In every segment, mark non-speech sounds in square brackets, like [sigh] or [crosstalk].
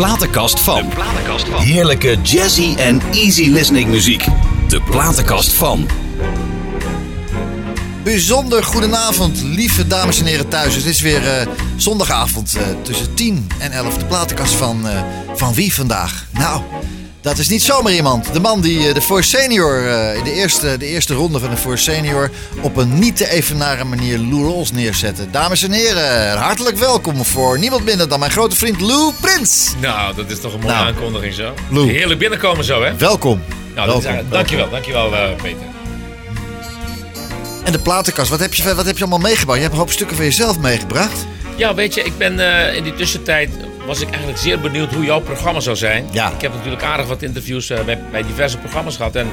platenkast van. Heerlijke jazzy en easy listening muziek. De platenkast van. Bijzonder goedenavond, lieve dames en heren thuis. Het is weer eh, zondagavond eh, tussen 10 en 11. De platenkast van, eh, van wie vandaag? Nou, dat is niet zomaar iemand. De man die de Force Senior in de eerste, de eerste ronde van de Force Senior op een niet te evenaren manier Lou Rawls neerzette. Dames en heren, hartelijk welkom voor niemand minder dan mijn grote vriend Lou Prins. Nou, dat is toch een mooie Nou. aankondiging zo. Lou. Heerlijk binnenkomen zo, hè? Welkom. Nou, dat is, welkom. dankjewel, dankjewel uh, Peter. En de platenkast, wat heb, je, wat heb je allemaal meegebracht? Je hebt een hoop stukken van jezelf meegebracht. Ja, weet je, ik ben uh, in die tussentijd was ik eigenlijk zeer benieuwd hoe jouw programma zou zijn. Ja. Ik heb natuurlijk aardig wat interviews uh, bij, bij, diverse programma's gehad. En,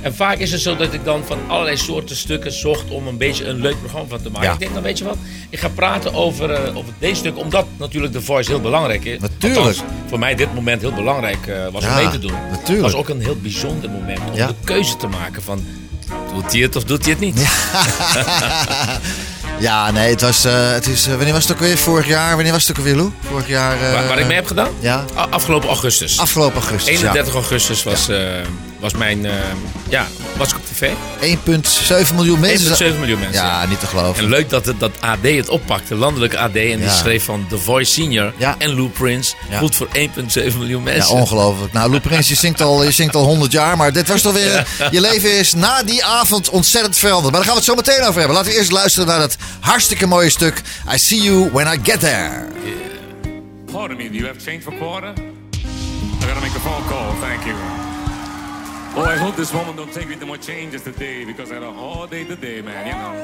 en vaak is het zo dat ik dan van allerlei soorten stukken zocht om een beetje een leuk programma van te maken. Ja. Ik denk dan, weet je wat, ik ga praten over, uh, over deze stuk, omdat natuurlijk de Voice heel belangrijk is. Natuurlijk. Althans, voor mij dit moment heel belangrijk uh, was Ja, om mee te doen. natuurlijk. Het was ook een heel bijzonder moment om de keuze te maken van... Doet hij het of doet hij het niet? [laughs] [laughs] Ja, nee, het was. eh, het is, eh, wanneer was het ook weer? Vorig jaar. Wanneer was het ook weer, Lou? Vorig jaar. eh, Waar, waar ik mee heb gedaan? Ja, Afgelopen augustus. afgelopen augustus. 31 augustus was, eh, was mijn. eh, ja, was ik op tv. Ja. 1,7 miljoen mensen. 1,7 miljoen mensen. Ja, niet te geloven. En leuk dat het, dat AD het oppakte, landelijke AD. En die Ja. schreef van The Voice Senior Ja. en Lou Prince. Ja. Goed voor 1,7 miljoen Ja, mensen. ongelooflijk. Nou, Lou Prins, je zingt, al, je zingt al 100 jaar, maar dit was toch weer... Je leven is na die avond ontzettend veranderd. Maar daar gaan we het zo meteen over hebben. Laten we eerst luisteren naar dat hartstikke mooie stuk... I See You When I Get There. Pardon me, do you have change for quarter? I gotta make a phone call, thank you. Oh, I hope this woman don't take me to more changes today because I had a hard day today, man, you know.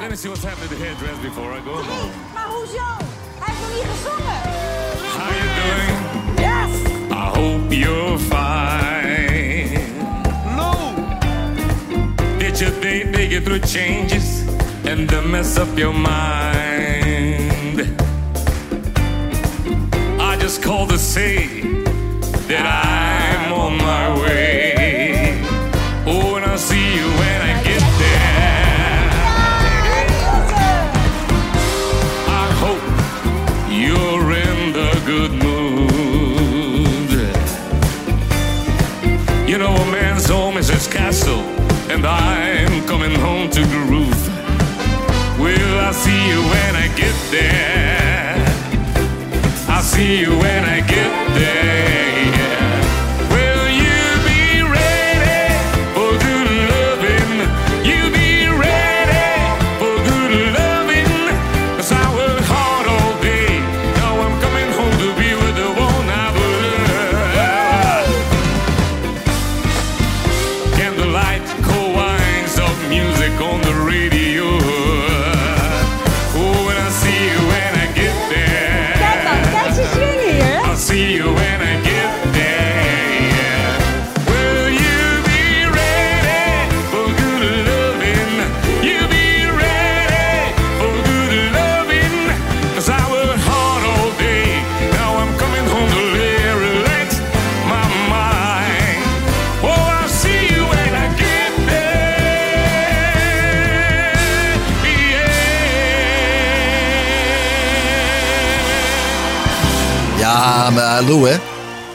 Let me see what's happening to the hairdress before I go home. Maar hoezo? Hij heeft nog niet gezongen. How you doing? Yes! I hope you're fine. No! Did your day take you through changes and to mess up your mind? I just called to say that I'm on my way. You know, a man's home is his castle, and I'm coming home to groove. Will I see you when I get there? I'll see you when I get there. Lou, hè?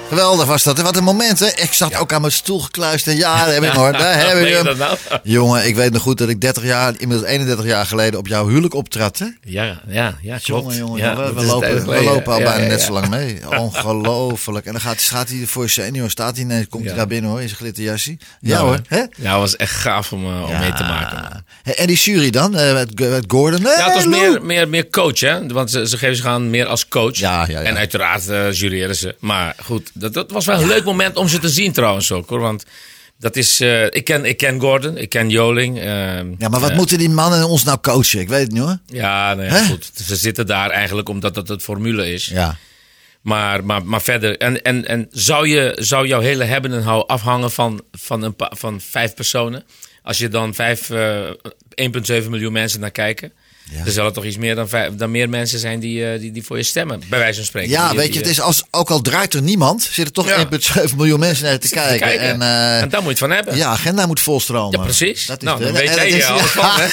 Geweldig was dat. Wat een moment, hè? Ik zat ook aan mijn stoel gekluisterd. Ja, daar heb ik hem, hoor. Daar heb ik hem. nou? Jongen, ik weet nog goed dat ik 30 jaar, inmiddels 31 jaar geleden op jouw huwelijk optrad, hè? Ja, ja, ja, klopt. Jongen, jongen, ja, we, we lopen, we lopen al bijna net zo lang mee. [laughs] Ongelooflijk. En dan gaat, gaat hij voor senior, staat hij ineens, komt hij daar binnen hoor, in zijn glitterjasje. Ja, hoor, hè? Ja, het was echt gaaf om, uh, om mee te maken. En die jury dan, eh, met, met Gordon? Ja, het was Hey, Lou. meer, meer, meer coach, hè? Want ze, ze geven zich aan meer als coach. Ja, ja, ja. En uiteraard uh, jureren ze. Maar goed, dat, dat was wel een leuk moment om ze te zien trouwens ook, hoor. Want dat is... eh, ik, ken, ik ken Gordon, ik ken Joling. ehm, Ja, maar wat eh, moeten die mannen ons nou coachen? Ik weet het niet hoor. Ja, nee, goed. Ze zitten daar eigenlijk omdat dat het formule is. Ja. Maar, maar, maar verder, en, en, en zou, je, zou jouw hele hebben en houden afhangen van, van, een van vijf personen? Als je dan vijf, eh 1,7 miljoen mensen naar kijken. Ja. Er zullen toch iets meer dan, vijf, dan meer mensen zijn die, eh, die, die voor je stemmen, bij wijze van spreken. Ja, Die- weet die, je, het is als, ook al draait er niemand, zitten er toch Ja. 1,7 miljoen mensen naar te te kijken. kijken. En, eh, En daar moet je het van hebben. ja, agenda moet volstromen. Ja, precies. Dat is Nou, dan weet jij van, hè?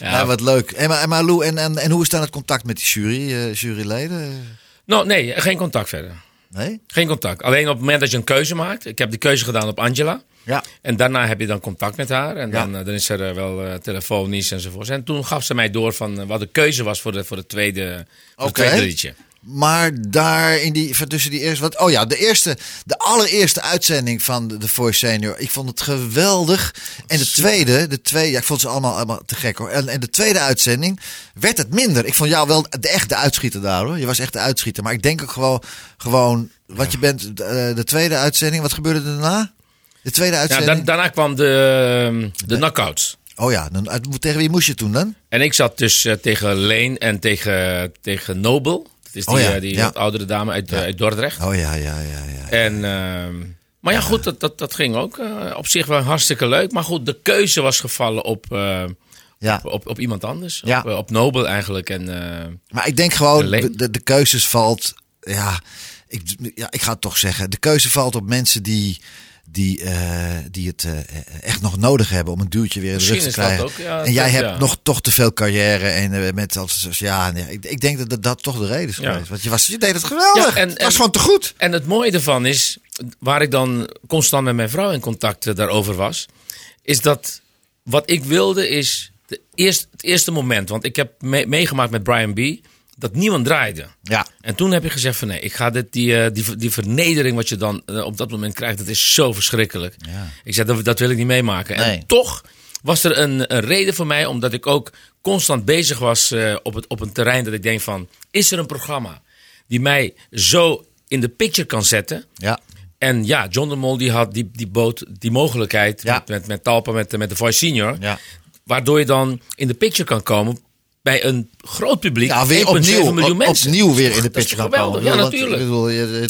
[laughs] ja. wat leuk. En, maar, en, maar Lou, en, en, en hoe is dan het contact met die jury, eh, juryleden? Nou, nee, geen contact verder. Nee? Geen contact. Alleen op het moment dat je een keuze maakt. Ik heb die keuze gedaan op Angela. Ja. En daarna heb je dan contact met haar. En dan, eh, dan is er eh, wel eh, telefonisch enzovoort. En toen gaf ze mij door van wat de keuze was voor, de, voor, het, tweede, voor Oké. het tweede liedje. Maar daar in die, tussen die eerste, wat, oh ja, de eerste, de allereerste uitzending van de, The Voice Senior. Ik vond het geweldig. En de tweede, de twee, ja, ik vond ze allemaal, allemaal te gek hoor. En, en de tweede uitzending werd het minder. Ik vond jou wel de echte uitschieter daar hoor. Je was echt de uitschieter. Maar ik denk ook gewoon, gewoon, wat je bent, eh, de tweede uitzending. Wat gebeurde er daarna? De tweede Ja, uitzending? dan, daarna kwam de, ehm, de knockouts. Oh ja, dan, tegen wie moest je toen dan? En ik zat dus eh, tegen Leen en tegen, tegen Nobel. Dat is die, Oh ja, eh, die ja. oudere dame uit, eh, uit Dordrecht. Oh ja, ja, ja, ja. En, ehm, maar ja, goed, dat, dat, dat ging ook eh, op zich wel hartstikke leuk. Maar goed, de keuze was gevallen op, ja. op, op iemand anders. Ja. Op, op Nobel eigenlijk. En, Maar ik denk gewoon, de, de keuzes valt. Ja ik, ja, ik ga het toch zeggen. De keuze valt op mensen die, die, eh, die het eh, echt nog nodig hebben om een duwtje weer in de rug te krijgen. ook, ja, en jij dat- hebt ja. nog toch te veel carrière en eh, met als ja, nee, ik, ik denk dat, dat dat toch de reden is Ja. geweest. Want je, was, je deed het geweldig. En- het was en- gewoon te goed. En het mooie ervan is, waar ik dan constant met mijn vrouw in contact eh, daarover was, is dat wat ik wilde is de eerst, het eerste moment. Want ik heb me- meegemaakt met Brian B. dat niemand draaide. Ja. En toen heb ik gezegd van nee, ik ga dit, die, eh, die, die vernedering wat je dan eh, op dat moment krijgt, dat is zo verschrikkelijk. Ja. Ik zei, dat, dat wil ik niet meemaken. Nee. En toch was er een, een reden voor mij, omdat ik ook constant bezig was eh, op, het, op een terrein dat ik denk van, is er een programma die mij zo in de picture kan zetten? Ja. En ja, John de Mol die had die, die bood die mogelijkheid Ja. met, met, met Talpa, met, met de Voice Senior. Ja. Waardoor je dan in de picture kan komen bij een groot publiek. Ja, weer 1,7 opnieuw, miljoen op- mensen. opnieuw weer in de toch gaan komen. Ja, Want, natuurlijk. ik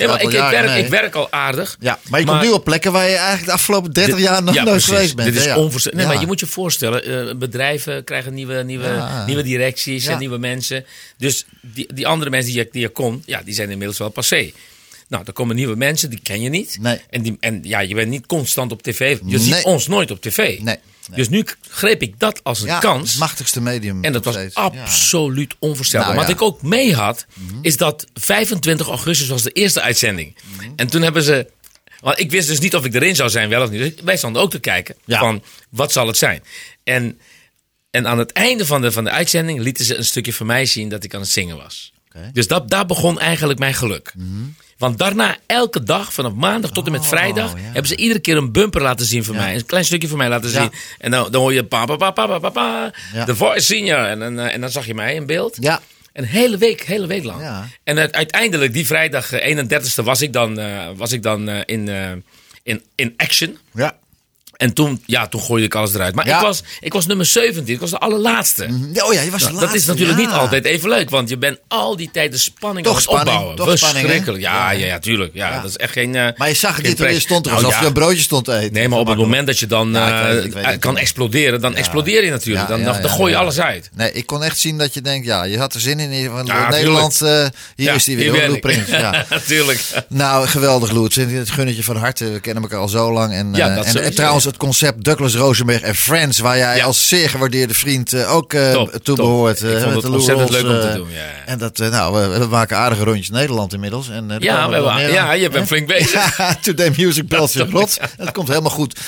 maar werk, nee. ik werk al aardig. Ja, maar je komt nu op plekken waar je eigenlijk de afgelopen 30 Dit- jaar nog ja, nooit precies. geweest bent. Dit is ja. onvoorstelbaar. Nee, maar je moet je voorstellen, eh, bedrijven krijgen nieuwe, nieuwe, nieuwe directies en nieuwe mensen. Dus die, die andere mensen die je, die je kon, ja, die zijn inmiddels wel passé. Nou, er komen nieuwe mensen, die ken je niet. Nee. En, die, en ja, je bent niet constant op tv. Je Nee. ziet ons nooit op tv. Nee, nee. Dus nu greep ik dat als een Ja, kans. het machtigste medium. En dat was steeds. Absoluut onvoorstelbaar. Nou, Wat. Mhm. ik ook mee had, is dat 25 augustus was de eerste uitzending. Mhm. En toen hebben ze... Want ik wist dus niet of ik erin zou zijn, wel of niet. Dus wij stonden ook te kijken Ja. van, wat zal het zijn? En, en aan het einde van de, van de uitzending lieten ze een stukje van mij zien dat ik aan het zingen was. Dus dat, daar begon eigenlijk mijn geluk. Want daarna, elke dag, vanaf maandag tot en met Oh, vrijdag, ja. hebben ze iedere keer een bumper laten zien van Ja. mij. Een klein stukje van mij laten Ja. zien. En dan, dan hoor je pa, pa, pa, pa, pa, pa. The Voice Senior. En, dan, eh, en dan zag je mij in beeld. Ja. Een hele week, hele week lang. Ja. En uit- uiteindelijk, die vrijdag eh, 31ste, was ik dan, eh, was ik dan eh, in, eh, in, in action. Ja. En toen, ja, toen gooide ik alles eruit. Maar Ja. ik, was, ik was nummer 17, ik was de allerlaatste. Ja, Oh ja, je was de Nou, dat is natuurlijk ja. niet altijd even leuk, want je bent al die tijd de spanning Toch aan het spanning, opbouwen. toch? Verschrikkelijk. Ja, Ja. ja, tuurlijk. Ja. Dat is echt geen. eh, Maar je zag het niet toen je stond, Nou, alsof je een broodje stond te eten. Nee, maar op het moment dat je dan ik weet het, ik weet eh, kan exploderen, dan explodeer je natuurlijk. Dan, dan, gooi je alles uit. Nee, ik kon echt zien dat je denkt, ja, je had er zin in. Van Nederland, eh, hier Ja, is die weer. Ja. [laughs] Natuurlijk. Nou, geweldig, Lou. Het is- Het gun het je van harte. We kennen elkaar al zo lang. En, trouwens. Het concept Douglas Rosenberg en Friends, waar jij Ja. als zeer gewaardeerde vriend eh, ook eh Top, toe top. behoort. Ik eh, vond het ontzettend leuk om te doen, ja. En dat, nou, we, we maken aardige rondjes Nederland inmiddels. En, Ja, we meer ja, je bent flink bezig. [laughs] Ja, Today Music Bells in Rot. Dat komt helemaal goed.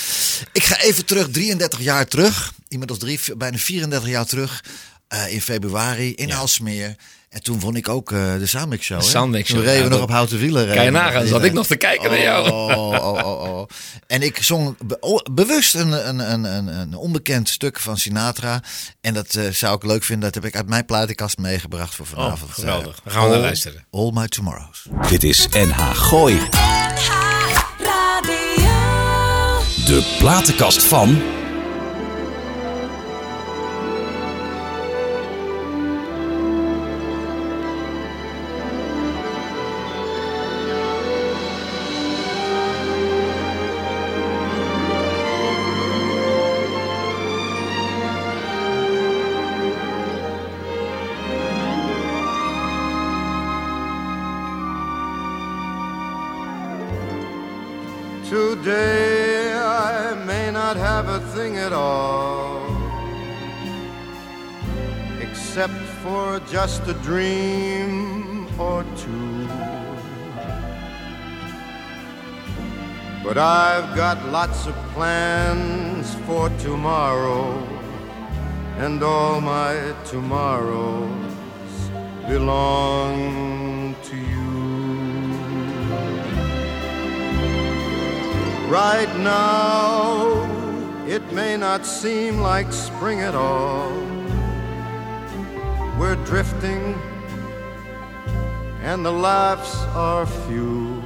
Ik ga even terug, 33 jaar terug. Inmiddels drie, bijna 34 jaar terug. in februari in Alsmeer. En toen won ik ook eh, de Soundmix Show. De hè? Soundmix Toen Show, reden ja, we nog op houten wielen. Kan je nagaan, zat ik nog te kijken naar jou. Oh, oh, oh, oh. En ik zong be- oh, bewust een, een, een, een, een onbekend stuk van Sinatra. En dat eh, zou ik leuk vinden. Dat heb ik uit mijn platenkast meegebracht voor vanavond. Oh, geweldig. Eh, gaan we naar luisteren. All My Tomorrows. Dit is NH Gooi. Radio. De platenkast van. At all, except for just a dream or two. But I've got lots of plans for tomorrow, and all my tomorrows belong to you. Right now, it may not seem like spring at all. We're drifting, and the laughs are few.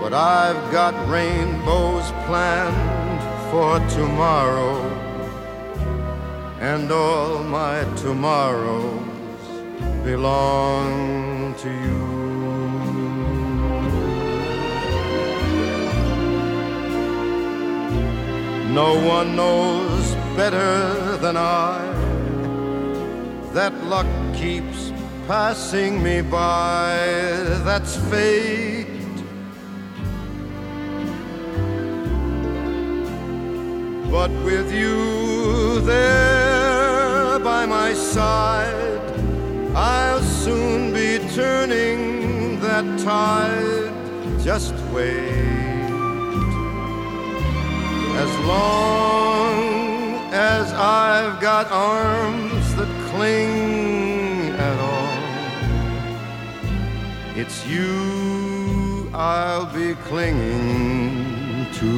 But I've got rainbows planned for tomorrow, and all my tomorrows belong to you. No one knows better than I that luck keeps passing me by. That's fate. But with you there by my side, I'll soon be turning that tide. Just wait. As long as I've got arms that cling at all, it's you I'll be clinging to.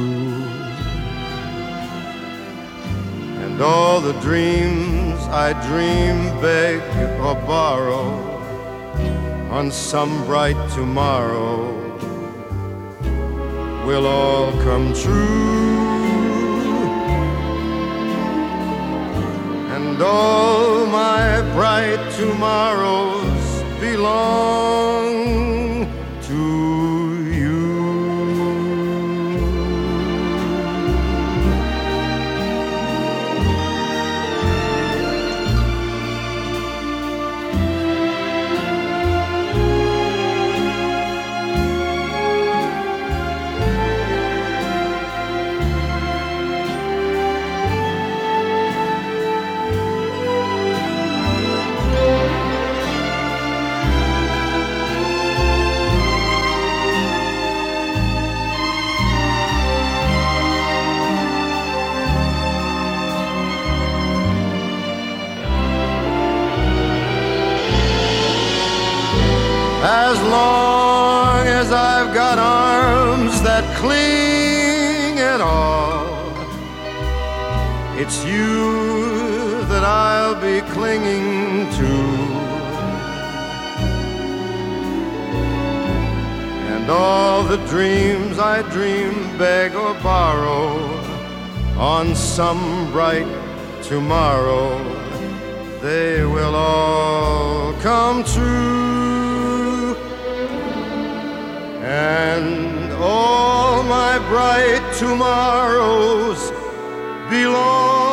And all the dreams I dream, beg or borrow on some bright tomorrow will all come true. And all my bright tomorrows belong As long as I've got arms that cling at all, it's you that I'll be clinging to. And all the dreams I dream, beg or borrow on some bright tomorrow, they will all come true. And all my bright tomorrows belong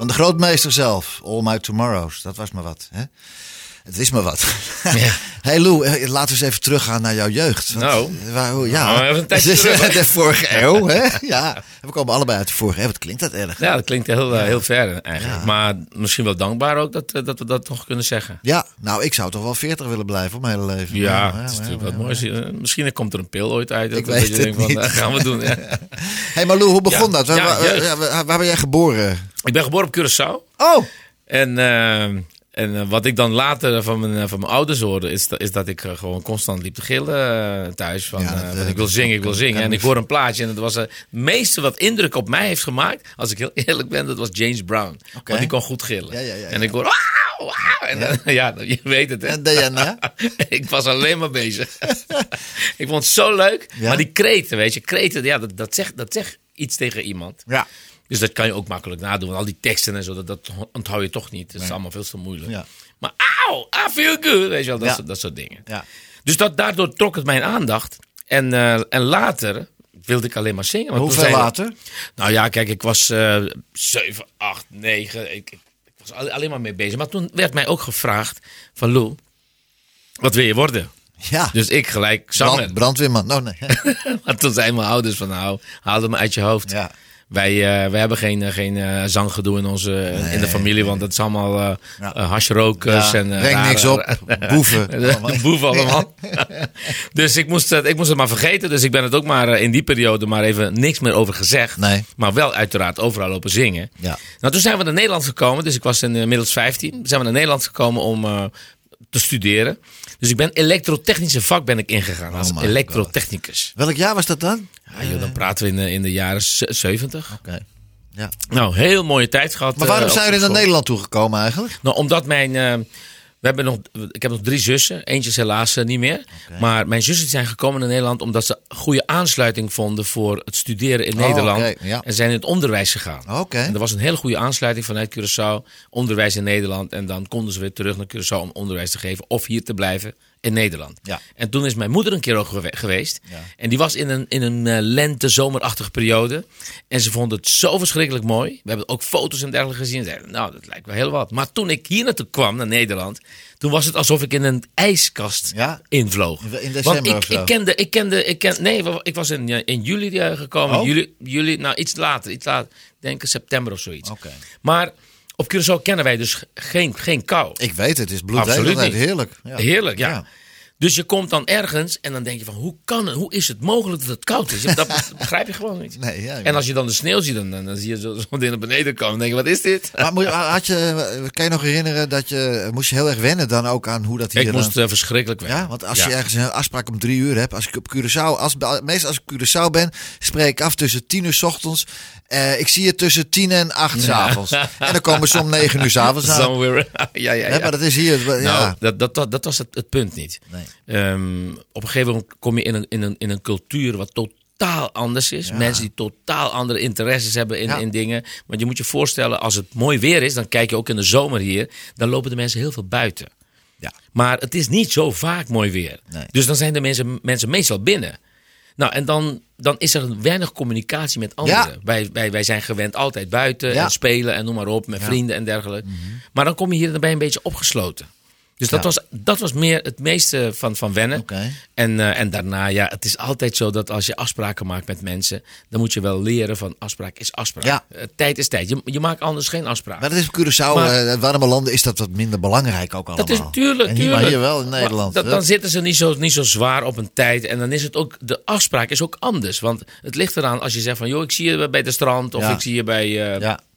Van de grootmeester zelf. All My Tomorrows. Dat was maar wat. Hè? Het is maar wat. Ja. [laughs] hey Lou, eh, laten we eens even teruggaan naar jouw jeugd. Want, Nou. eh, waar- ja. Nou, Het is hè? de vorige eeuw, hè? Ja. We komen allebei uit de vorige eeuw. Wat klinkt dat erg? Ja, dat klinkt heel, eh, heel ver eigenlijk. Ja. Maar misschien wel dankbaar ook dat, eh, dat we dat nog kunnen zeggen. Ja, nou, ik zou toch wel 40 willen blijven op mijn hele leven. Ja, het is natuurlijk wat moois. Eh, Misschien komt er een pil ooit uit. Ik dat weet je het denkt van, dat gaan we doen. Ja. [laughs] hey, maar Lou, hoe begon Ja, dat? Waar, ja, waar- ja, waar- ben jij geboren? Ik ben geboren op Curaçao. Oh, En, eh, en eh, wat ik dan later van mijn, eh, van mijn ouders hoorde, is, dat- is dat ik eh, gewoon constant liep te gillen thuis. Van, Ja, dat, van, ik wil zingen, ik wil zingen. En ik hoor een plaatje. En het was het meeste wat indruk op mij heeft gemaakt, als ik heel [laughs] eerlijk ben, dat was James Brown. Want die kon goed gillen. Ja, ja, ja, En ik hoor, wauw, wauw. En dan- [laughs] ja, je weet het hè. en Diana? [laughs] ik was alleen maar bezig. ik vond het zo leuk. Maar die kreten, weet je, kreten, ja, dat, dat, zegt, dat zegt iets tegen iemand. Ja. Dus dat kan je ook makkelijk nadoen. Al die teksten en zo, dat, dat onthoud je toch niet. Dat is allemaal veel te moeilijk. Ja. Maar auw, I feel good. Weet je wel, dat, Ja. soort, dat soort dingen. Ja. Dus dat, daardoor trok het mijn aandacht. En, eh, en later wilde ik alleen maar zingen. Want Hoeveel zei- later? Nou ja, kijk, ik was eh 7, 8, 9. Ik, ik was al- alleen maar mee bezig. Maar toen werd mij ook gevraagd van Lou, wat wil je worden? Ja. Dus ik gelijk zanger. Brand, brandweerman. Nou, nee. [laughs] Maar toen zeiden mijn ouders van nou, haal het me uit je hoofd. Ja. Wij, wij hebben geen, eh, geen eh, zanggedoe in, onze, in de familie, want het is allemaal eh Ja. hashrokers. Ja, en, breng rare- niks op. Boeven. [laughs] boeven allemaal. [laughs] dus ik moest, het, ik moest het maar vergeten. Dus ik ben het ook maar in die periode maar even niks meer over gezegd. Nee. Maar wel uiteraard overal lopen zingen. Ja. Nou, toen zijn we naar Nederland gekomen. Dus ik was inmiddels 15. Zijn we naar Nederland gekomen om te studeren. Dus ik ben elektrotechnische vak ben ik ingegaan. Als Oh elektrotechnicus. Welk jaar was dat dan? Ja, joh, dan praten we in de, in de jaren z- 70. Oké. Ja. Nou, heel mooie tijd gehad. Maar waarom eh, zijn jullie naar. Nederland toegekomen eigenlijk? Nou, omdat mijn. eh, we hebben nog, ik heb nog drie zussen. Eentje is helaas eh, niet meer. Maar mijn zussen zijn gekomen naar Nederland omdat ze goede aansluiting vonden voor het studeren in Oh, Nederland. ja. En zijn in het onderwijs gegaan. En er was een hele goede aansluiting vanuit Curaçao. Onderwijs in Nederland. En dan konden ze weer terug naar Curaçao om onderwijs te geven. Of hier te blijven in Nederland. Ja. En toen is mijn moeder een keer ook gewe- geweest. Ja. En die was in een, in een eh, lente-zomerachtige periode. En ze vond het zo verschrikkelijk mooi. We hebben ook foto's en dergelijke gezien. Ze zeiden, nou, dat lijkt wel heel wat. Maar toen ik hier naartoe kwam, naar Nederland... toen was het alsof ik in een ijskast Ja? invloog. In december Want ik, ik kende, ik kende, ik ken, nee, ik was in, eh, in juli eh, gekomen. Oh? Juli, juli, nou iets later, iets later. Denk september of zoiets. Oké. Maar op Curaçao kennen wij dus geen, geen kou. Ik weet het, het is bloedheerlijk. niet. Heerlijk. Ja. Heerlijk, ja. Ja. Dus je komt dan ergens en dan denk je van, hoe kan het, hoe is het mogelijk dat het koud is? Dat [laughs] begrijp je gewoon niet. Nee, ja, En als je dan de sneeuw ziet, dan, dan zie je zo- zo'n ding naar beneden komen. Dan denk je, wat is dit? Maar had je, kan je nog herinneren dat je, moest je heel erg wennen dan ook aan hoe dat hier... Ik dan- moest eh, verschrikkelijk weg. Ja, want als Ja. je ergens een afspraak om drie uur hebt, als ik op Curaçao, als, meestal als ik op Curaçao ben, spreek ik af tussen tien uur 's ochtends. Eh, ik zie je tussen tien en acht 's avonds. En dan komen ze om negen uur 's avonds [laughs] aan. Somewhere. [laughs] ja, ja, ja. maar dat is hier. Ja. Nou, dat, dat, dat, dat was het, het punt niet. Nee. Ehm, op een gegeven moment kom je in een, in een, in een cultuur wat totaal anders is. Mensen die totaal andere interesses hebben in, Ja. in dingen. Want je moet je voorstellen, als het mooi weer is, dan kijk je ook in de zomer hier. Dan lopen de mensen heel veel buiten. Ja. Maar het is niet zo vaak mooi weer. Nee. Dus dan zijn de mensen, mensen meestal binnen. Nou, en dan, dan is er weinig communicatie met anderen. Ja. Wij, wij, wij zijn gewend altijd buiten Ja. en spelen en noem maar op, met Ja. Mhm. vrienden en dergelijke. Maar dan kom je hier en dan ben je een beetje opgesloten. Dus dat, Ja. was, dat was meer het meeste van, van wennen. En, eh, en daarna, ja, het is altijd zo dat als je afspraken maakt met mensen, dan moet je wel leren van afspraak is afspraak. Ja. Eh, tijd is tijd. Je, je maakt anders geen afspraak. Maar dat is op Curaçao, Maar- eh, warme landen, is dat wat minder belangrijk ook allemaal. Dat is tuurlijk, En hier, tuurlijk. maar hier wel in Nederland. dat- dan zitten ze niet zo, niet zo zwaar op een tijd. En dan is het ook, de afspraak is ook anders. Want het ligt eraan als je zegt van, joh, ik zie je bij de strand. Of Ja. ik zie je bij,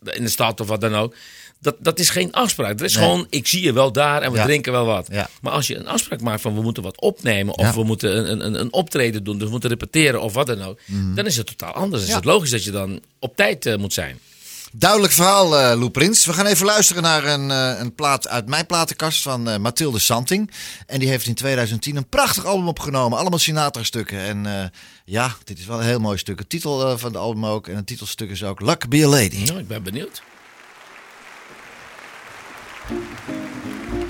in de stad of wat dan ook. Dat, dat is geen afspraak. Dat is Nee. gewoon, ik zie je wel daar en we Ja. drinken wel wat. Ja. Maar als je een afspraak maakt van, we moeten wat opnemen. Of Ja. we moeten een, een, een optreden doen. Dus we moeten repeteren of wat dan ook. Dan is het totaal anders. Dan is Mhm. Het logisch dat je dan op tijd eh, moet zijn. Duidelijk verhaal, eh Lou Prins. We gaan even luisteren naar een, eh, een plaat uit mijn platenkast van eh, Mathilde Santing. En die heeft in 2010 een prachtig album opgenomen. Allemaal Sinatra-stukken. En eh, ja, dit is wel een heel mooi stuk. De titel van het album ook. En het titelstuk is ook Luck Be a Lady. Nou, ik ben benieuwd. うん。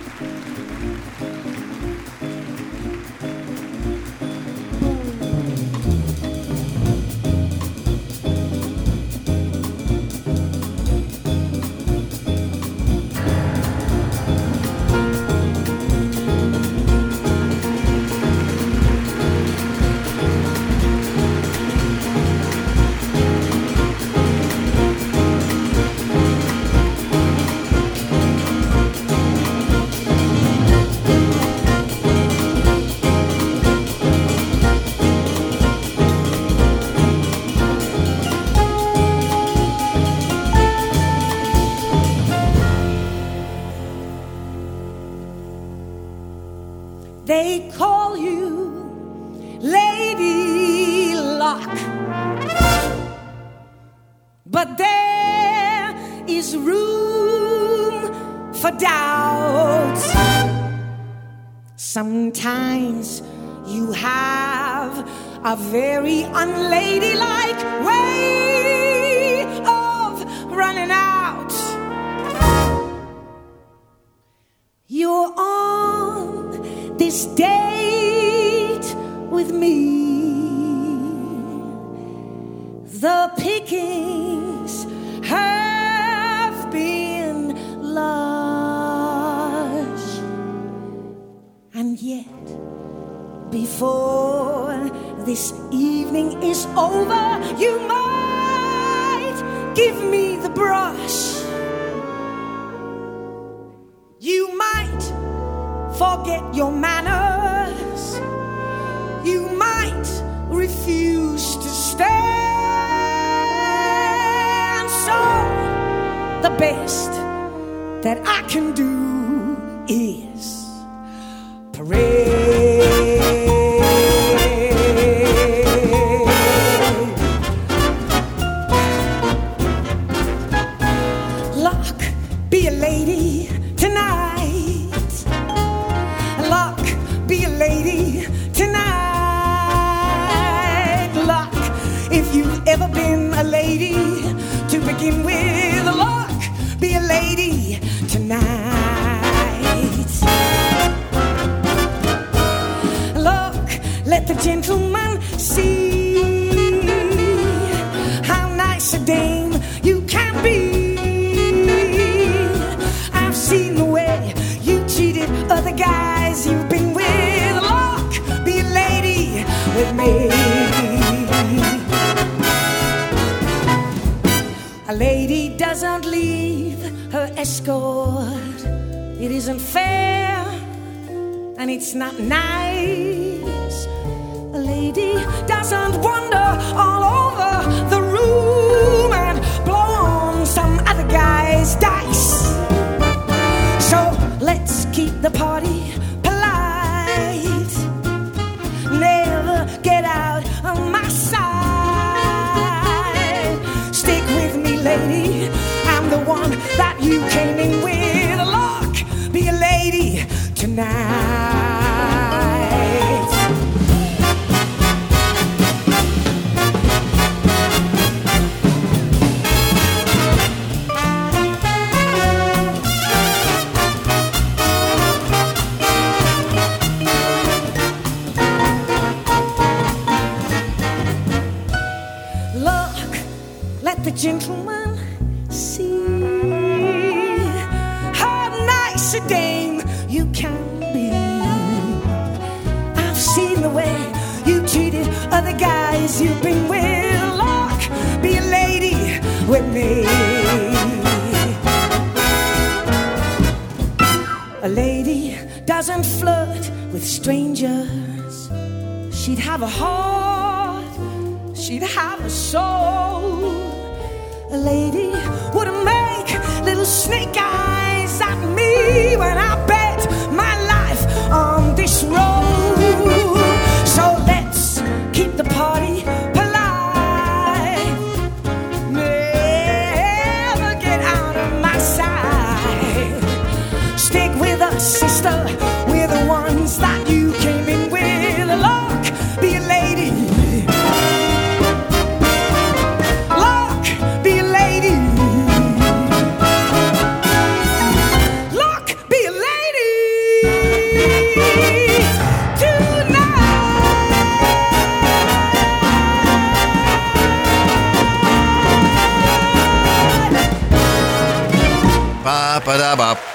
They call you Lady Luck. But there is room for doubt. Sometimes you have a very unladylike way of running out. You're on this date with me. The pickings have been large, and yet before this evening is over, you might give me the brush. You might forget your manners. That I can do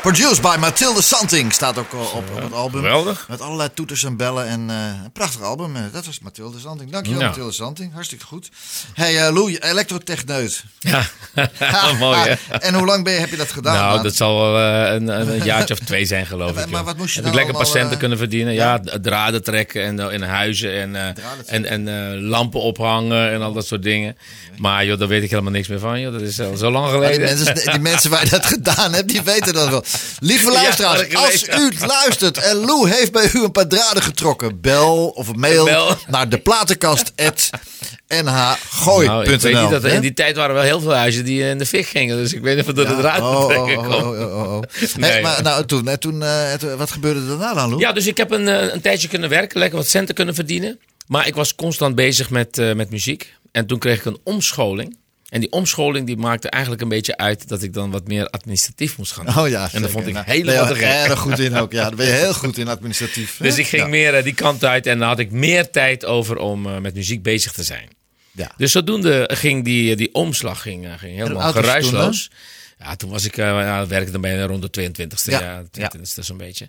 Produced by Mathilde Santing. Staat ook op, op het album. geweldig. Met allerlei toeters en bellen. En eh, een prachtig album. Eh, Dat was Mathilde Santing. Dankjewel. Mathilde Santing. Hartstikke goed. Hey, eh Lou, elektrotechneut. Ja, [laughs] [laughs] mooi hè. en hoe lang ben je, heb je dat gedaan? Nou, dat zal wel een, een jaartje of twee zijn, geloof ik. maar wat moest je Heb ik nou lekker patiënten kunnen verdienen. Ja, draden trekken en, in huizen en, en, en lampen ophangen en al dat soort dingen. Maar joh, daar weet ik helemaal niks meer van. Joh. Dat is al zo lang Maar die, geleden. mensen, die mensen waar je dat gedaan hebt, die weten dat wel. Lieve [laughs] luisteraars, als u luistert en Lou heeft bij u een paar draden getrokken, bel of mail Bel. naar de platenkast.nhgooi.nl. Nou, ik weet niet dat er in die tijd waren wel heel veel huizen die in de fik gingen. Dus ik weet niet of het door de draad Oh, oh, trekken oh, komt. oh, oh, oh, oh. [laughs] Nee, Hey, maar nou, toen, toen eh, het- wat gebeurde er daarna dan, Lou? Ja, dus ik heb een, eh, een tijdje kunnen werken, lekker wat centen kunnen verdienen. Maar ik was constant bezig met, eh, met muziek. En toen kreeg ik een omscholing. En die omscholing die maakte eigenlijk een beetje uit dat ik dan wat meer administratief moest gaan doen. Oh ja, en dat vond ik Nou, helemaal erg goed in ook. Ja, daar ben je heel goed in administratief. [laughs] Dus ik ging Ja. meer eh, die kant uit en dan had ik meer tijd over om eh, met muziek bezig te zijn. Ja. Dus zodoende ging die, die omslag ging, eh, ging helemaal toen geruisloos. Ja, toen was ik, eh ja, werkte dan bijna rond de 22e, Ja, ja, 22e zo'n beetje.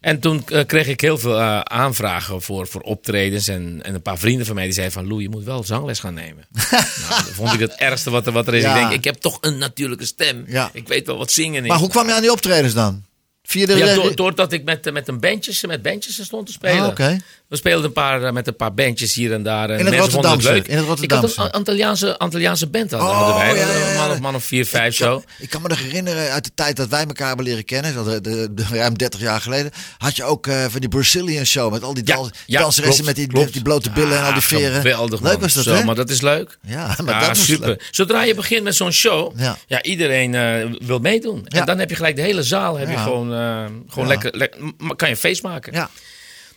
En toen eh, kreeg ik heel veel eh, aanvragen voor, voor optredens. En, en een paar vrienden van mij die zeiden van... Lou, je moet wel zangles gaan nemen. [laughs] nou, dat vond ik het ergste wat er, wat er is. Ik denk, ik heb toch een natuurlijke stem. Ja. Ik weet wel wat zingen is. Maar hoe kwam je aan die optredens dan? Via de... Ja, door, doordat ik met, eh, met een bandjes, met bandjes stond te spelen. Ah, oké. We speelden een paar, eh, met een paar bandjes hier en daar. En In het mensen vonden Rotterdamse, leuk. in het Ik had een Antilliaanse, Antilliaanse band hadden, Oh, wij. ja, ja, ja. Een man of, man of vier, vijf zo. Ik kan me nog herinneren uit de tijd dat wij elkaar hebben leren kennen, zo de, de, de- ruim 30 jaar geleden, had je ook eh, van die Brazilian show met al die dans, danseressen met die, klopt. die blote billen en al die veren. Geweldig, Leuk was dat, Zo, hè? Maar dat is leuk. Ja, maar dat was super. leuk. Zodra je begint met zo'n show, Ja. iedereen eh, wil meedoen. En dan heb je gelijk de hele zaal, heb je gewoon, eh, gewoon Ja. lekker, kan je een feest maken. Ja,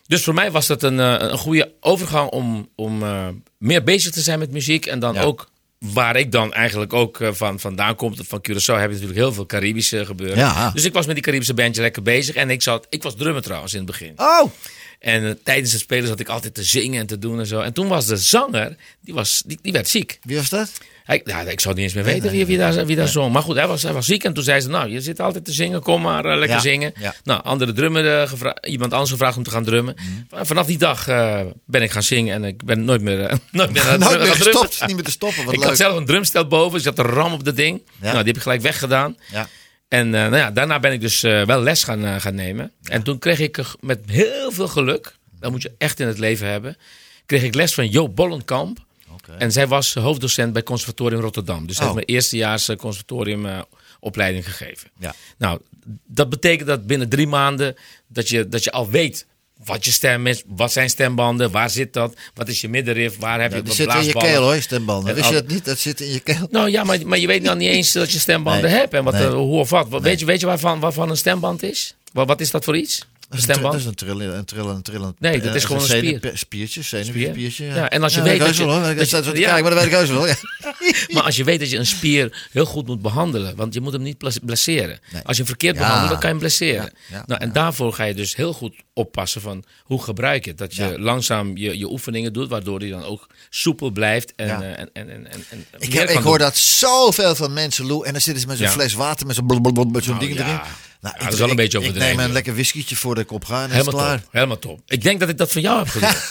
Dus voor mij was dat een, eh, een goede overgang om, om eh, meer bezig te zijn met muziek. En dan Ja. ook, waar ik dan eigenlijk ook eh, van, vandaan kom, van Curaçao, heb je natuurlijk heel veel Caribische gebeuren. Ja. Dus ik was met die Caribische bandje lekker bezig. En ik, zat, ik was drummer trouwens in het begin. Oh, En tijdens het spelen zat ik altijd te zingen en te doen en zo. En toen was de zanger, die, was, die, die werd ziek. wie was dat? Hij, nou, ik zou niet eens meer weten wie, wie daar, wie daar zong. Maar goed, hij was, hij was ziek en toen zei ze... Nou, je zit altijd te zingen, kom maar eh, lekker Ja, zingen. ja. Nou, andere drummer, eh, gevra- iemand anders gevraagd om te gaan drummen. Mhm. Vanaf die dag eh, ben ik gaan zingen en ik ben nooit meer, [laughs] nooit meer, [laughs] Nooit meer gestopt, niet meer te stoppen, wat ik leuk. had zelf een drumstel boven, dus ik had een ram op dat ding. Ja. Nou, die heb ik gelijk weggedaan. Ja. En nou ja, daarna ben ik dus wel les gaan, gaan nemen. En toen kreeg ik met heel veel geluk, dat moet je echt in het leven hebben, kreeg ik les van Joop Bollenkamp. En zij was hoofddocent bij Conservatorium Rotterdam. Dus Oh. heeft me eerstejaars eh, conservatorium eh, opleiding gegeven. Ja. Nou, dat betekent dat binnen drie maanden dat je, dat je al weet wat je stem is, wat zijn stembanden, waar zit dat, wat is je middenrif, waar heb Ja, je die wat zit in je keel hoor, stembanden. En Wist je dat niet? Dat zit in je keel. Nou ja, maar, maar je weet nou niet eens dat je stembanden Nee. hebt en wat, Nee. eh, hoe of wat. Wat- Weet je, weet je waarvan, waarvan een stemband is? Wat, wat is dat voor iets? Dat is een, tr- stemband? dat is een trillend, een trillend. Nee, dat eh, is gewoon een spier. Spiertje, zenuwspiertje. Ja, en als je dat weet dat je- wel, dat sta je- ja. maar dat weet ik wel. Ja. Maar als je weet dat je een spier heel goed moet behandelen, want je moet hem niet blesseren. Nee. Als je hem verkeerd behandelt, dan kan je hem blesseren. Nou, en daarvoor ga je dus heel goed oppassen van hoe gebruik je het. Dat je langzaam je, je oefeningen doet, waardoor hij dan ook soepel blijft. En, eh, en, en, en, en, en Ik, heb, ik hoor dat zoveel van mensen, Lou. En dan zitten ze met zo'n fles water, met zo'n blablabla, met zo'n Nou, ja. Ja, Nou, dat ik, is wel een ik- beetje Ik neem een lekker whiskietje voordat ik opga en dan is Helemaal klaar. top, helemaal top. Ik denk dat ik dat van jou heb [laughs] geleerd.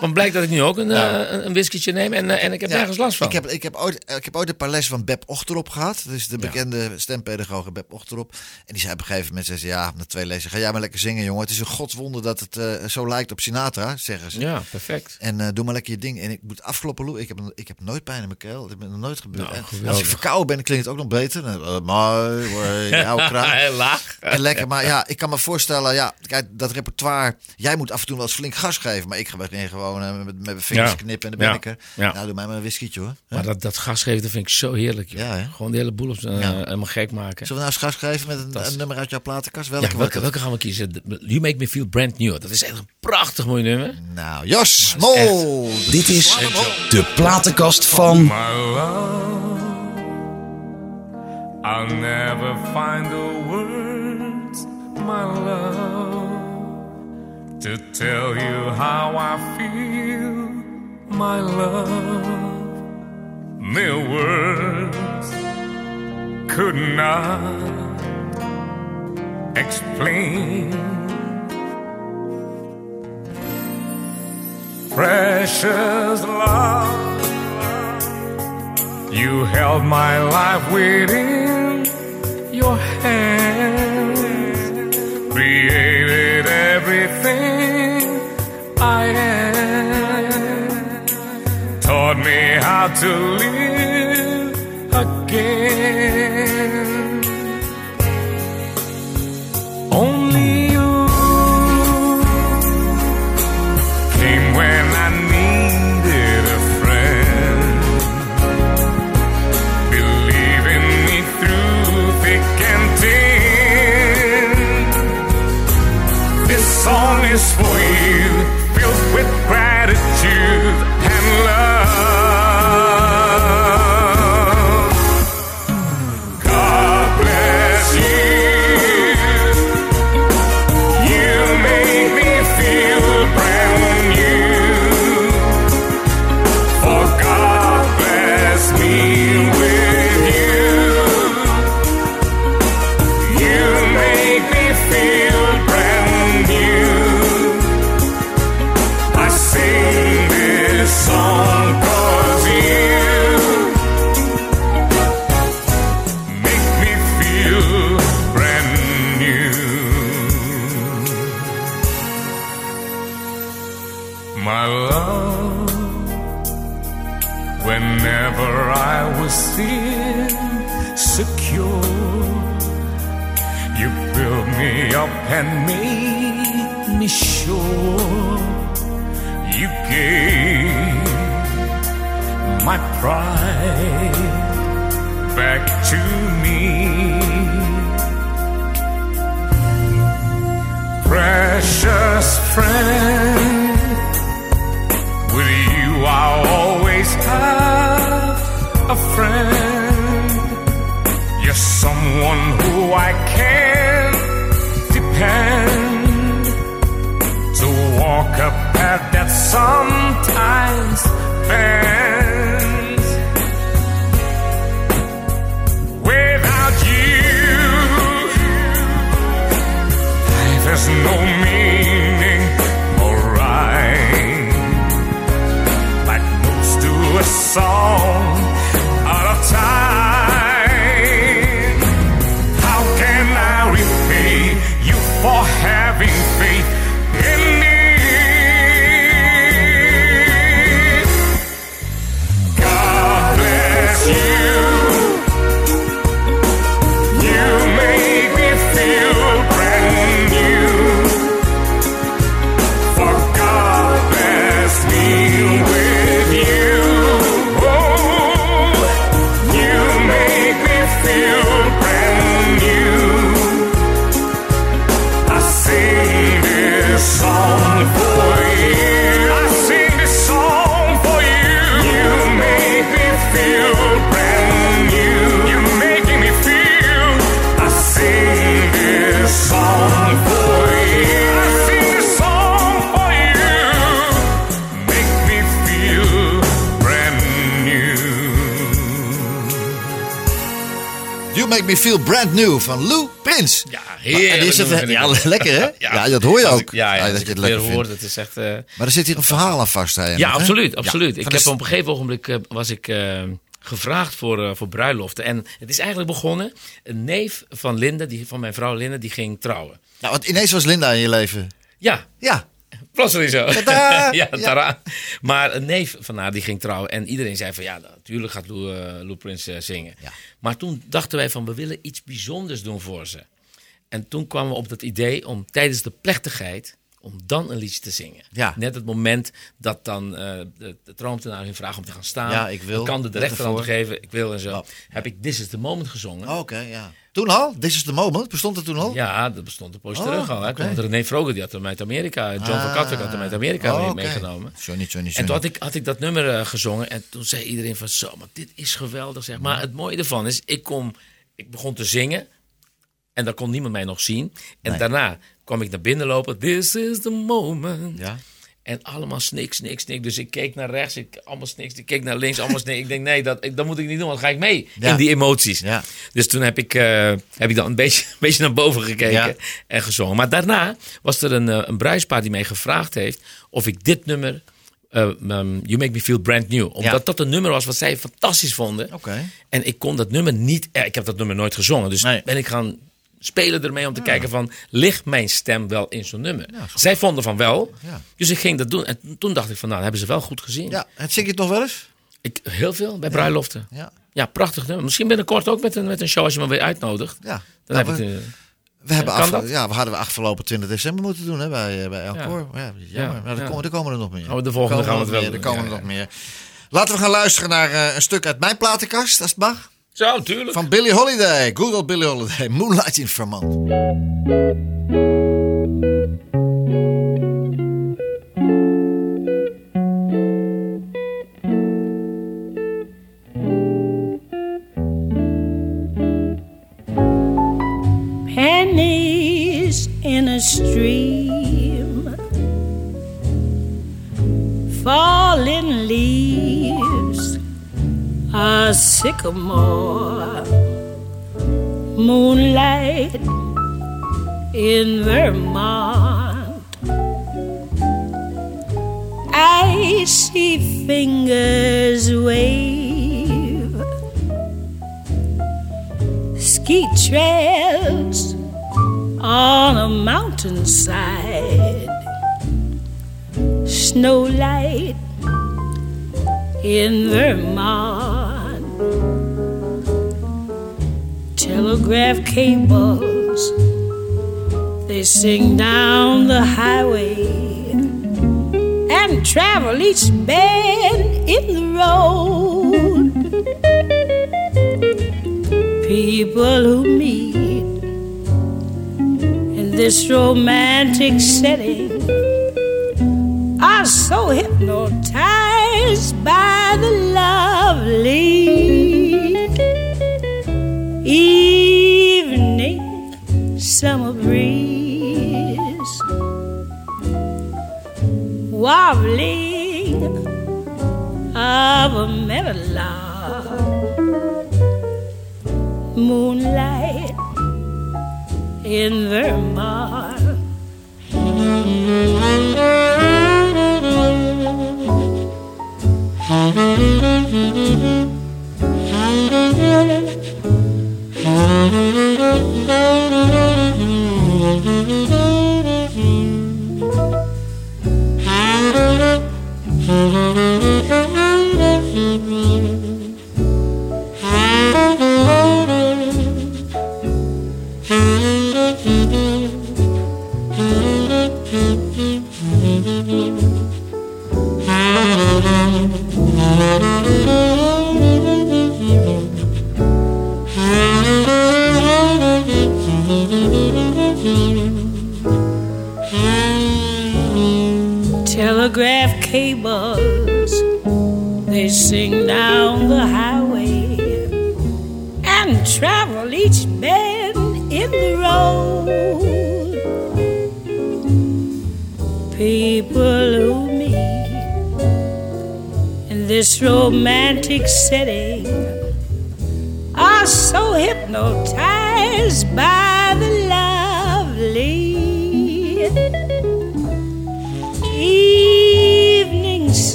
Want blijkt dat ik nu ook een, Nou. eh, een, whiskietje neem en, eh, en ik heb Ja, nergens last van. Ik heb, ik, heb ooit, ik heb ooit een paar lessen van Beb Ochterop gehad. Dat is de bekende stempedagoge Beb Ochterop. En die zei op een gegeven moment, zei ze, ja, na twee lessen, ga jij maar lekker zingen, jongen. Het is een godswonde dat het eh, zo lijkt op Sinatra, zeggen ze. Ja, perfect. En doe maar lekker je ding. En ik moet afkloppen, Lou. Ik heb, ik heb nooit pijn in mijn keel. Dat is nooit gebeurd. Nou, En als ik verkouden ben, klinkt het ook nog beter. Mooi, mooi, [laughs] jouw kraam. Heel laag. En lekker, maar ja, ik kan me voorstellen, ja, kijk, dat repertoire. Jij moet af en toe wel eens flink gas geven, maar ik ga weer gewoon eh, met, met mijn vingers Ja. knippen en dan ben Ja. ik er. Ja. Nou, doe mij maar een whiskietje hoor. Maar dat, dat gas geven, dat vind ik zo heerlijk. Joh. Ja, hè? Gewoon de hele boel op, uh, Ja. helemaal gek maken. Zullen we nou eens gas geven met een, een nummer uit jouw platenkast? Welke, welke, gaan we kiezen? You Make Me Feel Brand New. Dat is echt een prachtig mooi nummer. Nou, Jos, Mol. Dit is de platenkast van My love, I'll never find the words, my love, to tell you how I feel, my love. Mere words could not explain. Precious love. You held my life within to live Precious friend, with you I'll always have a friend. You're someone who I can depend to walk a path that sometimes bends. Has no meaning or rhyme. Like moves to a song Me Feel Brand New van Lou Prins. Ja, heerlijk. is het, ja, lekker hè? [laughs] Ja, dat hoor je ook. ik- Ja, ja, dat je het lekker weer hoor, vindt. dat is echt... eh, Maar er zit hier een verhaal aan vast. Hè, Ja, absoluut. Absoluut. ik heb op een gegeven ogenblik eh, was ik eh, gevraagd voor, voor bruiloften. En het is eigenlijk begonnen. Een neef van Linda, die, van mijn vrouw Linda, die ging trouwen. Nou, want ineens was Linda in je leven. Ja, Ja, plotseling zo. Tada! [laughs] ja, Ja. tada. Maar een neef van haar die ging trouwen. En iedereen zei van ja, natuurlijk gaat Lou, eh, Lou Prince eh, zingen. Ja. Maar toen dachten wij van we willen iets bijzonders doen voor ze. En toen kwamen we op dat idee om tijdens de plechtigheid om dan een liedje te zingen. Ja. Net het moment dat dan eh, de, de troontenaar hun vraagt om te gaan staan. Ja, ik wil. Dan kan de, de ervoor. geven, ik wil en zo. Ja. Heb ik This is the Moment gezongen. oké, ja. Toen al? This is the moment? Bestond het toen al? Ja, dat bestond een poos Oh, terug al. Hè. had René Vroger, die had hem uit Amerika. John Ah. van Katwijk had hem uit Amerika Oh, mee- oké. meegenomen. En toen had ik, had ik dat nummer eh, gezongen. En toen zei iedereen van zo, maar dit is geweldig. Zeg. Maar het mooie ervan is, ik, kom, ik begon te zingen. En dan kon niemand mij nog zien. En Nee. daarna kwam ik naar binnen lopen. This is the moment. Ja. En allemaal snik, snik, snik. Dus ik keek naar rechts, ik, allemaal snik. Ik keek naar links, allemaal snik. Ik denk, nee, dat, ik- dat moet ik niet doen, want dan ga ik mee Ja. in die emoties. Ja. Dus toen heb ik, eh, heb ik dan een beetje, [laughs] een beetje naar boven gekeken Ja. en gezongen. Maar daarna was er een, eh, een bruidspaar die mij gevraagd heeft of ik dit nummer, um, You Make Me Feel Brand New, omdat Ja. dat een nummer was wat zij fantastisch vonden. Oké. En ik kon dat nummer niet, eh, ik heb dat nummer nooit gezongen. Dus Nee. ben ik gaan spelen ermee om te kijken van, ligt mijn stem wel in zo'n nummer? Zij vonden van wel, Ja. dus ik ging dat doen. En toen dacht ik van, nou, hebben ze wel goed gezien. Ja, het zing je het nog wel eens? Ik, heel veel, bij bruiloften. Ja. Ja, prachtig nummer. Misschien binnenkort ook met een, met een show als je me weer uitnodigt. Ja. Dan Nou, heb we, ik we hebben af, ja, we hadden we afgelopen 20 december moeten doen hè, bij, eh, bij Elcor. Ja. Ja, jammer. Ja, Maar er, komen, er komen er nog meer. Oh, de volgende gaan we het er wel meer, Er komen er nog meer. Laten we gaan luisteren naar eh, een stuk uit mijn platenkast, als het mag. Zo, tuurlijk. Van Billie Holiday. Good old Billie Holiday. [laughs] Moonlight in Vermont. pennies in a stream, falling a sycamore, moonlight in Vermont. I see fingers wave ski trails on a mountainside, snow light in Vermont. Telegraph cables. They sing down the highway and travel each bend in the road. People who meet in this romantic setting are so hypnotized by the lovely evening summer breeze. Wobbling of a meadowlark. Moonlight in Vermont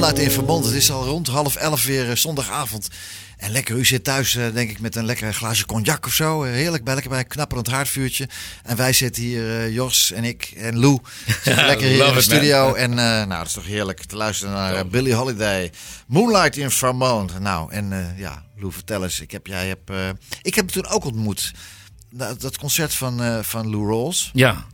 Moonlight in Vermont. Het is al rond half elf weer eh, zondagavond. En lekker, u zit thuis eh, denk ik met een lekker glaasje cognac of zo. Eh, heerlijk, bij, lekker bij een knapperend haardvuurtje. En wij zitten hier, Jos en ik en Lou, [laughs] zitten lekker hier in de man. studio. En nou, het is toch heerlijk te luisteren naar Billie Holiday. Moonlight in Vermont. Nou, en ja, Lou, vertel eens. Ik heb, jij hebt, eh, ik heb hem toen ook ontmoet. Dat, dat concert van, van Lou Rawls. Ja,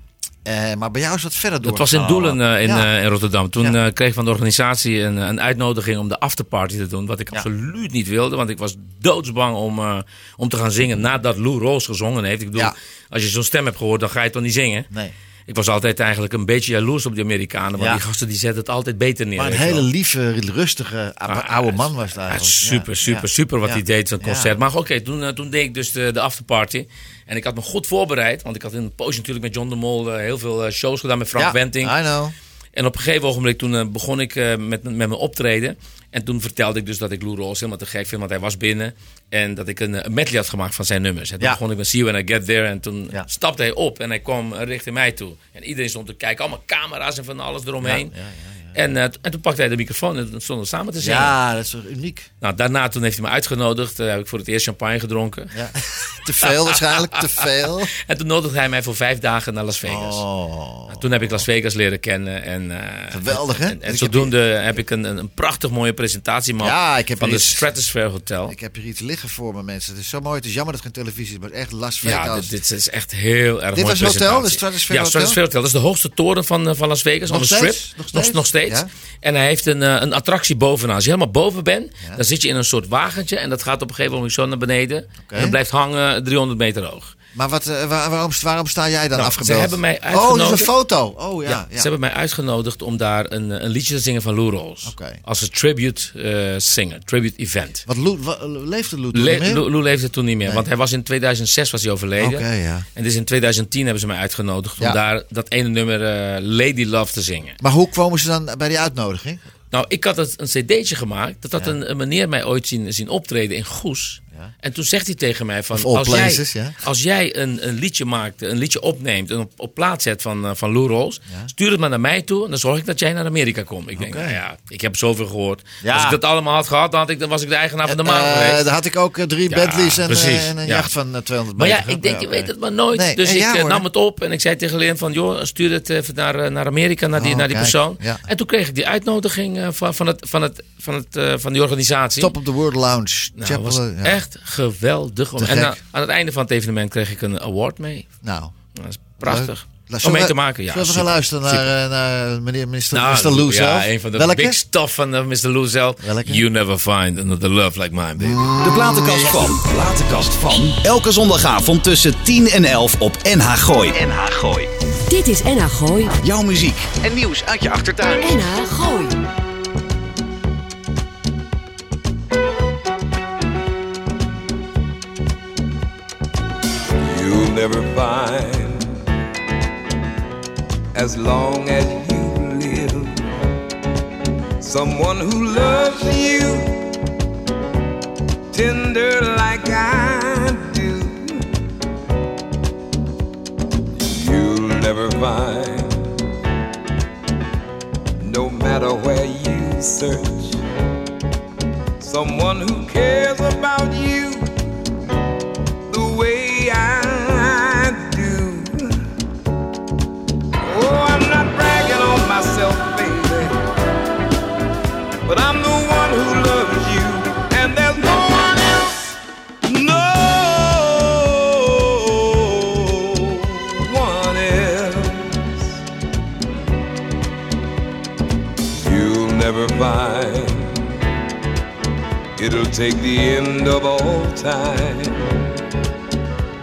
Eh, maar bij jou is dat verder door. dat was in Doelen eh, in, Ja. eh, in Rotterdam. Toen Ja. kreeg ik van de organisatie een, een uitnodiging om de afterparty te doen. Wat ik Ja. absoluut niet wilde. Want ik was doodsbang om, om te gaan zingen nadat Lou Rawls gezongen heeft. Ik bedoel, als je zo'n stem hebt gehoord, dan ga je toch niet zingen. Nee. Ik was altijd eigenlijk een beetje jaloers op die Amerikanen. Want Ja. die gasten die zetten het altijd beter neer. Maar een hele lieve, rustige, Maar oude man was eigenlijk. is super, super, ja. super wat hij deed, zo'n concert. Maar oké, toen, eh, toen deed ik dus de, de afterparty. En ik had me goed voorbereid. Want ik had in een poosje natuurlijk met John de Mol eh, heel veel eh, shows gedaan met Frank Wenting. I know. En op een gegeven ogenblik toen begon ik met, met mijn optreden. En toen vertelde ik dus dat ik Lou Rawls helemaal te gek vind, want hij was binnen. En dat ik een, een medley had gemaakt van zijn nummers. En toen Ja. begon ik met See You When I Get There. En toen Ja. stapte hij op en hij kwam richting mij toe. En iedereen stond te kijken, allemaal camera's en van alles eromheen. Ja, En, eh, en toen pakte hij de microfoon en stonden we samen te zingen. Ja, dat is toch uniek. Nou, daarna toen heeft hij me uitgenodigd. eh, heb ik voor het eerst champagne gedronken. Ja. [laughs] te veel waarschijnlijk, te veel. [laughs] En toen nodigde hij mij voor vijf dagen naar Las Vegas. Oh. Nou, toen heb ik Las Vegas leren kennen. En, eh, Geweldig, hè? En, zodoende heb ik een, een, een prachtig mooie presentatie gemaakt Ja, ik heb van de iets- Stratosphere Hotel. Ik heb hier iets liggen voor me, mensen. Het is zo mooi. Het is jammer dat het geen televisie is, maar echt Las Ja, Vegas. dit, dit is echt heel erg Dit mooi was het hotel, de Stratosphere Ja, Hotel? Stratosphere Hotel. Dat is de hoogste toren van, van Las Vegas, Nog on the steeds? strip. Nog steeds? Nog, steeds. Ja. En hij heeft een, eh, een attractie bovenaan. Als je helemaal boven bent, Ja. dan zit je in een soort wagentje. En dat gaat op een gegeven moment zo naar beneden. En dat blijft hangen 300 meter hoog. Maar wat, eh, waar- waarom, waarom sta jij dan Nou, afgebeeld? ze hebben mij Oh, dat is uitgenodigd. een foto. Oh ja. Ja, ja. Ze hebben mij uitgenodigd om daar een, een liedje te zingen van Lou Rawls. Oké. Als een tribute eh singer, tribute event. Wat Lou, wa- leefde Lou toen Le- niet meer? Lou, Lou leefde toen niet meer, Nee. want hij was in 2006 was hij overleden. Oké, ja. En dus in 2010 hebben ze mij uitgenodigd om daar dat ene nummer eh, Lady Love te zingen. Maar hoe kwamen ze dan bij die uitnodiging? Nou, ik had het een cd'tje gemaakt. Dat had een meneer mij ooit zien, zien optreden in Goes. Ja. En toen zegt hij tegen mij van... Of als, places, jij, ja. als jij een, een liedje maakt, een liedje opneemt... en op, op plaats zet van, eh, van Lou. Ja. stuur het maar naar mij toe... en dan zorg ik dat jij naar Amerika komt. Ik denk, nou ja, ik heb zoveel gehoord. Als ik dat allemaal had gehad, dan, had ik, dan was ik de eigenaar van de maan Eh, geweest. daar had ik ook drie Bentleys en, en een ja. jacht van eh, 200 Maar meter. ja, ik denk, je weet het maar nooit. Nee, Dus ik hoor. nam het op en ik zei tegen Leon van... joh, stuur het even naar, naar Amerika, naar die, Oh, naar die kijk, persoon. En toen kreeg ik die uitnodiging van, van, het, van, het, van, het, van die organisatie. Top op de World Lounge. Nou, was ja. Echt geweldig. Te en aan het einde van het evenement kreeg ik een award mee. Nou, dat is prachtig. Zullen Om mee we- te maken. Ja, Zullen we gaan luisteren naar, eh, naar meneer minister, Nou, Mr. Lou zelf? Ja, een van de Welke? big stuff van eh, Mr. Lou zelf. Welke? You never find another love like mine, baby. De platenkast van. Platenkast van. Elke zondagavond tussen 10 en 11 op NH Gooi. NH Gooi. Dit is NH Gooi. Jouw muziek en nieuws uit je achtertuin. NH Gooi. You'll never find as long as you live someone who loves you tender like I do. You'll never find, no matter where you search, someone who cares about you It'll take the end of all time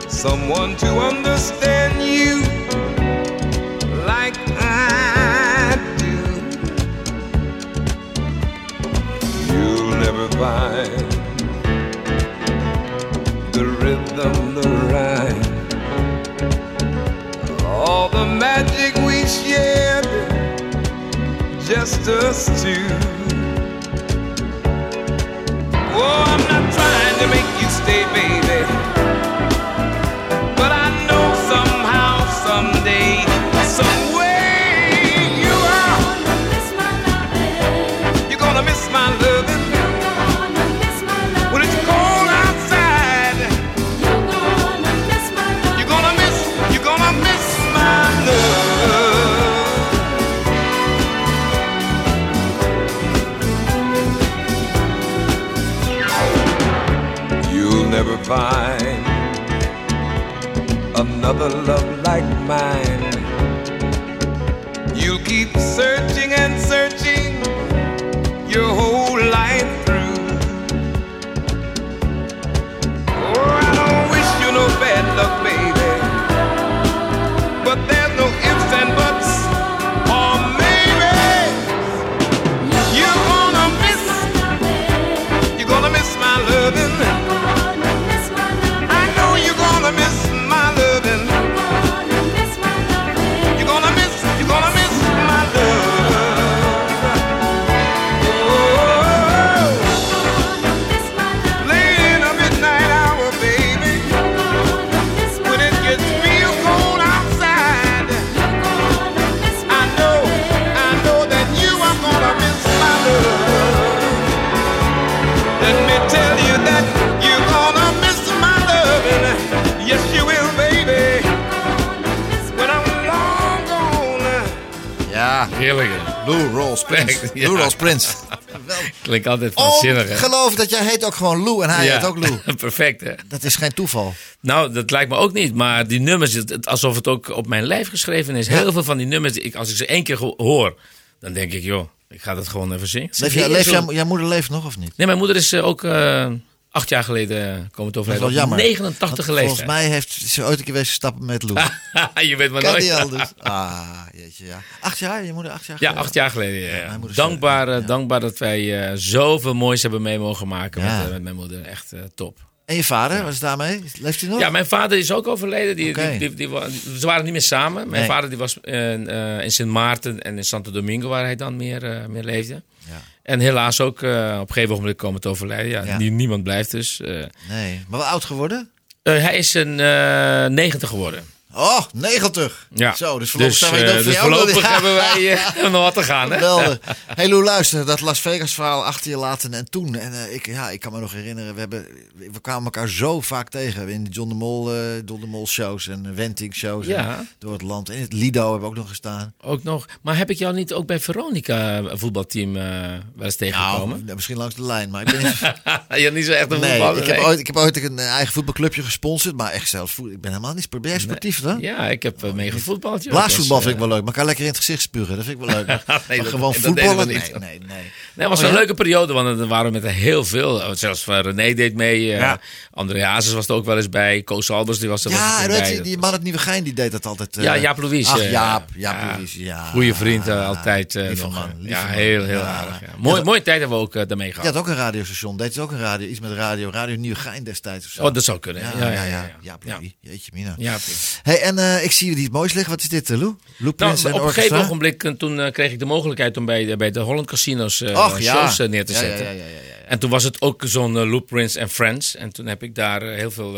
someone to understand you like I do. You'll never find the rhythm, the rhyme, all the magic we shared, just us two. Find another love like mine. You'll keep searching and searching your whole life Lou Rawls [laughs] Prince. Ja. Lou Rawls Prince. [laughs] Klinkt altijd waanzinnig, hè? Ongelooflijk dat jij heet ook gewoon Lou en hij heet ook Lou. [laughs] Perfect, hè? Dat is geen toeval. Nou, dat lijkt me ook niet. Maar die nummers, het- alsof het ook op mijn lijf geschreven is. Heel veel van die nummers, ik, als ik ze één keer hoor, dan denk ik, joh, ik ga dat gewoon even zingen. Leef jij, leef jij, jouw moeder leeft nog of niet? Nee, mijn moeder is eh, ook eh, acht jaar geleden komen te Dat is wel jammer. 89 Want leeftijd. Volgens mij heeft ze ooit een keer stappen met Lou. [laughs] je weet maar kan nooit. anders. Ah, jeetje, ja. Acht jaar? Je moeder acht jaar Ja, geleden? acht jaar geleden. Ja, ja. Dankbaar, eh, eh, ja. dankbaar dat wij eh, zoveel moois hebben mee mogen maken Ja. met, eh, met mijn moeder. Echt eh, top. En je vader, was daarmee? Leeft hij nog? Ja, mijn vader is ook overleden. Die, die, die, ze waren niet meer samen. Mijn Nee. vader die was in, eh, in Sint Maarten en in Santo Domingo, waar hij dan meer, eh, meer leefde. Ja. En helaas ook eh, op een gegeven moment komen te overlijden. Ja, Ja. nie- niemand blijft dus. eh. Nee. Maar wel oud geworden? Eh, hij is een eh 90 geworden. Oh, 90. Ja. Zo, dus voorlopig dus, zijn we eh, dus voorlopig hebben wij eh, [laughs] nog wat te gaan. Hè? Geweldig. Hey Lou, luister, dat Las Vegas verhaal achter je laten en toen. En eh, ik, ja, ik kan me nog herinneren, we, hebben, we kwamen elkaar zo vaak tegen. In de John de Mol, John de Mol shows en Wenting shows. Ja. En door het land. In het Lido hebben we ook nog gestaan. Ook nog. Maar heb ik jou niet ook bij Veronica voetbalteam wel eens tegengekomen? Nou, misschien langs de lijn, maar ik ben niet... [laughs] je niet zo echt een Nee, voetballer. ik heb, ooit, ik heb ooit een eigen voetbalclubje gesponsord, maar echt zelfs voet- Ik ben helemaal niet sport. Ben Ja, ik heb uh, mee gevoetbald. joh. Blaasvoetbal Dus, vind ik eh, wel leuk, maar kan lekker in het gezicht spugen. Dat vind ik wel leuk. [laughs] Maar Nee, dat- gewoon dat voetballen? niet. Nee, nee, nee. Nee, het was Oh, een ja? leuke periode, want er waren we met heel veel. Zelfs van René deed mee. eh Ja. André Hazes was er ook wel eens bij. Koos Albers die was er Ja, bij. je, die man uit Nieuwegein die deed dat altijd. eh, Ja, Jaap Louis. Ach, eh, Jaap, Jaap ja. Louis, ja. Goeie vriend, eh, altijd. eh, man, eh, ja, heel, heel Ja. aardig. Ja. Ja, Mooie, tijd hebben we ook eh, daarmee Je gehad. had ook een radiostation, deed ook een radio, iets met radio, Radio Nieuwegein destijds of zo. Oh, dat zou kunnen. ja, Ja, ja, ja. ja, ja. Ja. Jeetje mina. Ja. Hey, en eh, ik zie hier iets moois liggen. Wat is dit, eh, Lou? Lou Nou, Prins en op een gegeven ogenblik eh, toen kreeg ik de mogelijkheid om bij, de- bij de Holland Casinos Och, shows neer te Ja, zetten. ja, ja, ja, ja. En toen was het ook zo'n Loop Prince and Friends. En toen heb ik daar heel veel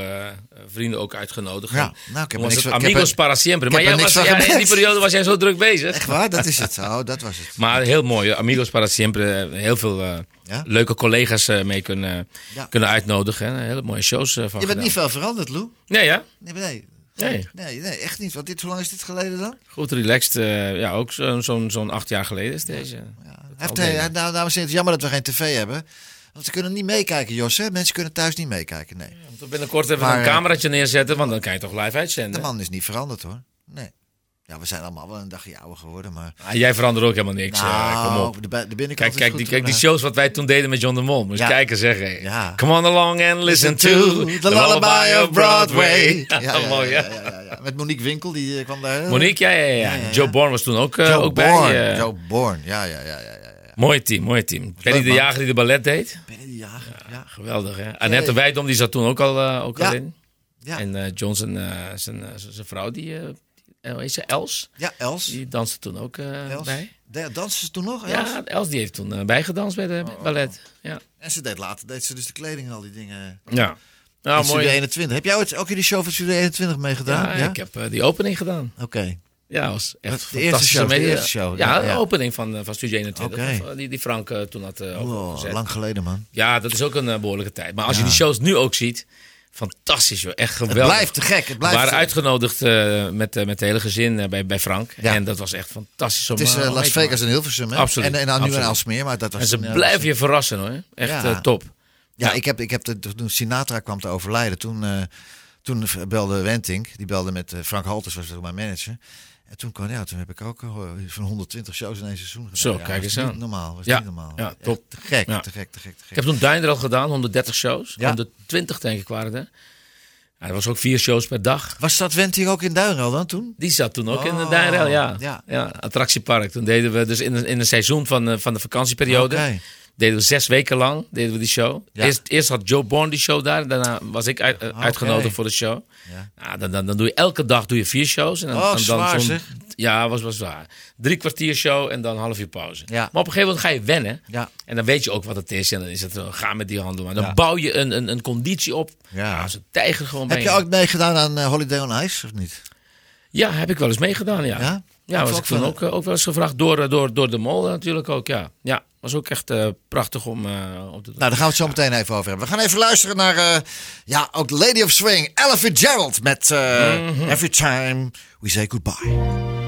vrienden ook uitgenodigd. Ja, nou, ik heb niks het Amigos para siempre. Maar jij was, in die periode was jij zo druk bezig. Echt waar? Dat is het. [laughs] Oh, dat was het. Maar heel mooi. Amigos para siempre. Heel veel Ja? leuke collega's mee kunnen, Ja. kunnen uitnodigen. En hele mooie shows van Je bent gedaan. niet veel veranderd, Lou. Nee, ja. Nee, nee. Nee. Nee, nee, echt niet. Want dit, hoe lang is dit geleden dan? Goed relaxed. eh, ja, ook zo'n zo'n zo'n acht jaar geleden is deze. Ja. Heeft, deden. nou, dames en heren, het jammer dat we geen tv hebben. Want ze kunnen niet meekijken, Jos. Hè? Mensen kunnen thuis niet meekijken. Nee. We binnenkort even Maar, een eh, cameraatje neerzetten, want dan kan je toch live De uitzenden. man is niet veranderd hoor. Nee. Ja, we zijn allemaal wel een dagje ouder geworden. Maar... Ah, jij verandert ook helemaal niks. eh, kom op. de, binnenkant Kijk, is kijk, goed, die, kijk die hoor. shows wat wij toen deden met John de Mol. Moest Ja. kijken zeg. hé. Ja. Come on along and listen to the lullaby of Broadway. [laughs] Ja, Ja, ja, mooi ja, ja. Met Monique Winkel, die eh, kwam daar. Monique, ja, ja, ja. Joe Bourne was toen ook, eh, ook bij. eh, Joe Bourne, ja, ja, ja, ja. Mooi team, mooi team. Penny de. Jager die de ballet deed. Penny de Jager, ja. Geweldig hè. Annette Wijdom die zat toen ook al, eh, ook al in. Ja, En eh Johnson, eh, zijn, eh, zijn vrouw, die, eh, eh, heet ze? Els. ja Els. Die danste toen ook eh, Els. bij. De- Dansen ze toen nog, Els? Ja, Els die heeft toen eh, bijgedanst bij de Oh, ballet. Ja. En ze deed later deed ze dus de kleding en al die dingen. Ja. Nou, in mooi. 21. Heb jij ooit ook in die show van Studio 21 meegedaan? Ja, ik heb eh, die opening gedaan. Oké. Ja, was echt De eerste show, de eerste show, Ja, ja, de ja. opening van, eh, van Studio 21. Oké. Of, eh, Die, die Frank eh, toen had uh, Wow, lang geleden, man. Ja, dat is ook een eh, behoorlijke tijd. Maar als Ja. je die shows nu ook ziet, fantastisch joh. Echt Het geweldig. blijft te gek. Het We blijft waren te- uitgenodigd eh, met, eh, met het hele gezin eh, bij, bij Frank. Ja. En dat was echt fantastisch. om, Het is Las Vegas en Hilversum, hè? Absoluut, En, en nou nu absoluut. Alsmeer, maar dat was En ze blijven je verrassen hoor. Echt Ja. top. Ja, Ja. ik heb, ik heb de, toen Sinatra kwam te overlijden, toen, toen belde Wentink, die belde met Frank Halters, was mijn manager. En toen, ja, toen heb ik ook eh, van 120 shows in één seizoen gedaan. Zo, ja, kijk eens niet aan. normaal, was Ja, niet normaal. ja, top. Te gek, Ja. te gek, te gek, te gek. Ik heb toen Diner al gedaan, 130 shows. Ja. 120 denk ik waren er. Ja, er was ook vier shows per dag. Was dat Wentink ook in Duinrel dan toen? Die zat toen ook in de Oh, ja. ja. ja. attractiepark. Toen deden we dus in een, in een seizoen van, eh, van de vakantieperiode. Deden we zes weken lang deden we die show. Ja. Eerst, eerst had Joe Bourne die show daar. Daarna was ik uit- eh, Oké. uitgenodigd voor de show. Ja. Nou, dan, dan, dan doe je elke dag doe je vier shows. En dan, Oh, en dan zwaar, zeg. Ja, was wel zwaar. Drie kwartier show en dan half uur pauze. Ja. Maar op een gegeven moment ga je wennen. Ja. En dan weet je ook wat het is. En dan is het, eh, ga met die handen. Maar dan bouw je een, een, een conditie op. Ja. als een tijger gewoon Heb bij je ook meegedaan aan eh, Holiday on Ice of niet? Ja, heb ik wel eens meegedaan, ja. Ja? Was ik toen ook, eh, ook wel eens gevraagd door, eh, door, door de mol natuurlijk ook, ja. Ja, was ook echt eh, prachtig om, om te doen. Nou, daar gaan we het zo meteen even over hebben. We gaan even luisteren naar, ja, ook Lady of Swing, Ella Fitzgerald met Mhm. Every Time We Say Goodbye.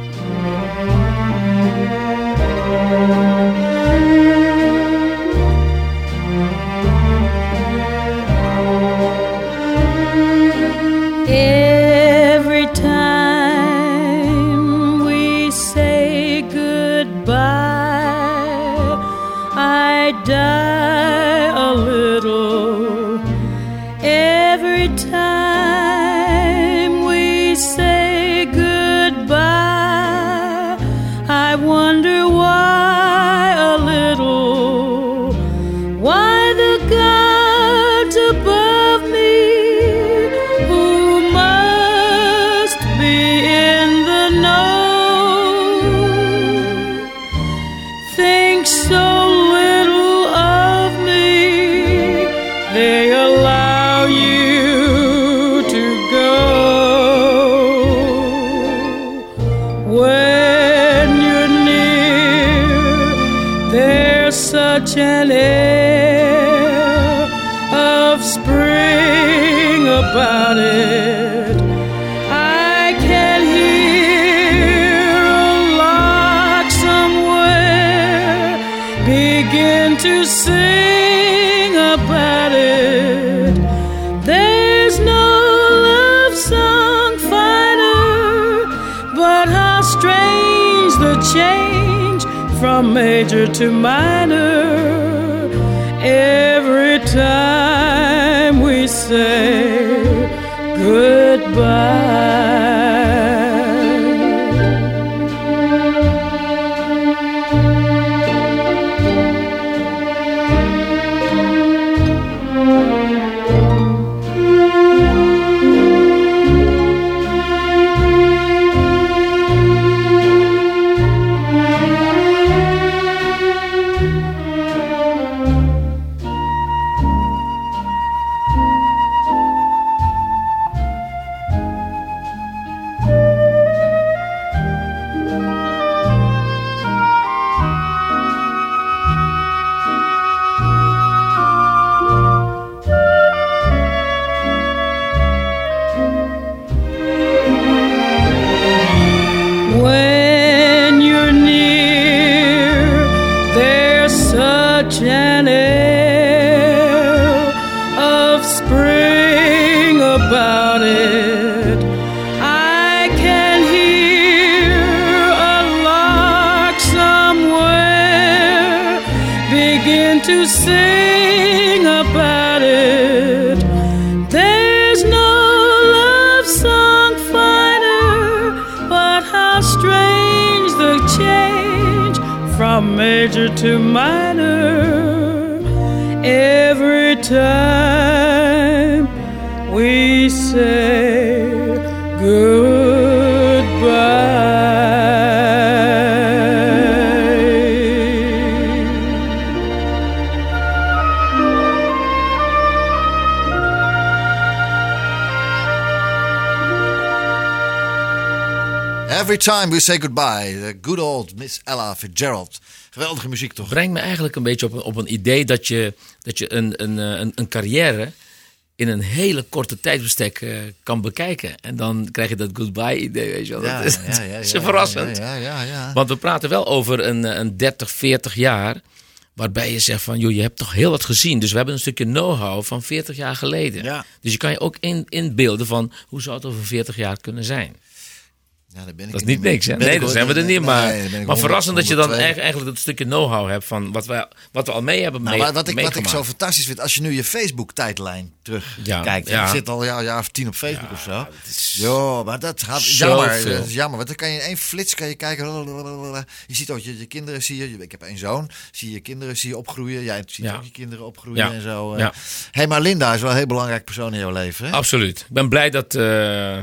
Sing about it. There's no love song finer, but how strange the change from major to minor every time we say goodbye. Time Every time we say goodbye. The good old Miss Ella Fitzgerald. Geweldige muziek toch? brengt me eigenlijk een beetje op een, op een idee dat je, dat je een, een, eh, een, een carrière in een hele korte tijdbestek eh, kan bekijken. En dan krijg je dat goodbye idee, weet je wel. Ja, dat is, ja, ja, is ja, verrassend. Ja, ja, ja, ja. Want we praten wel over een, eh, een 30, 40 jaar... waarbij je zegt van, joh, je hebt toch heel wat gezien. Dus we hebben een stukje know-how van 40 jaar geleden. Ja. Dus je kan je ook in, inbeelden van... hoe zou het over 40 jaar kunnen zijn? Ja, daar ben ik Dat is niet niks, hè? Nee, hoor. zijn we er niet. Maar, maar verrassend dat je dan 102. eigenlijk, dat stukje know-how hebt van wat we, wat we al mee hebben Nou, mee, wat, wat ik, wat ik zo fantastisch vind, als je nu je Facebook-tijdlijn terugkijkt. Ja, Ja, ja. Ik zit al ja, een jaar of tien op Facebook of zo. is Ja, maar dat gaat jammer. Dat is jammer, want dan kan je in één flits kan je kijken. Je ziet ook je, je kinderen, zie je. Ik heb één zoon. Zie je kinderen zie je opgroeien. Jij ziet Ja. ook je kinderen opgroeien Ja. en zo. eh. Ja. hey, maar Linda is wel een heel belangrijk persoon in jouw leven. Hè? Absoluut. Ik ben blij dat, eh,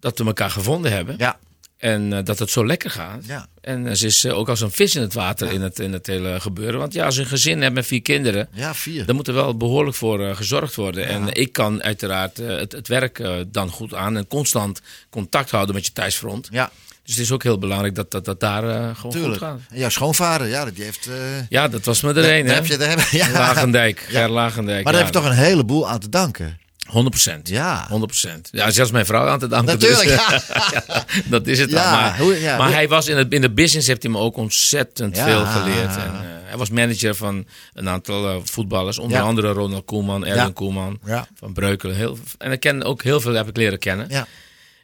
dat we elkaar gevonden hebben. Ja, En eh, dat het zo lekker gaat. Ja. En eh, ze is eh, ook als een vis in het water in, het, in het hele gebeuren. Want ja, als je een gezin hebt met vier kinderen. ja, vier. Dan moet er wel behoorlijk voor gezorgd worden. En ik kan uiteraard het, het werk dan goed aan. En constant contact houden met je thuisfront. Ja, Dus het is ook heel belangrijk dat dat, dat daar gewoon tuurlijk. goed gaat. En jouw schoonvader, ja, die heeft... eh, Ja, dat was me er een, hè? heb je, daar heb, [laughs] ja. Lagendijk, Ja. Ger Lagendijk. Maar daar ja, je toch een heleboel aan te danken. 100 procent. Ja. 100 procent. Ja, zelfs mijn vrouw aan te danken. Natuurlijk, dus. ja. Ja, [laughs] dat is het Ja, dan. Maar, hoe- ja, maar hoe- hij was in, het, in de business heeft hij me ook ontzettend veel geleerd. En, eh, hij was manager van een aantal eh, voetballers. Onder andere Ronald Koeman, Erwin. Koeman. Van Breukelen. Heel, en ik ken ook heel veel, heb ik leren kennen. Ja.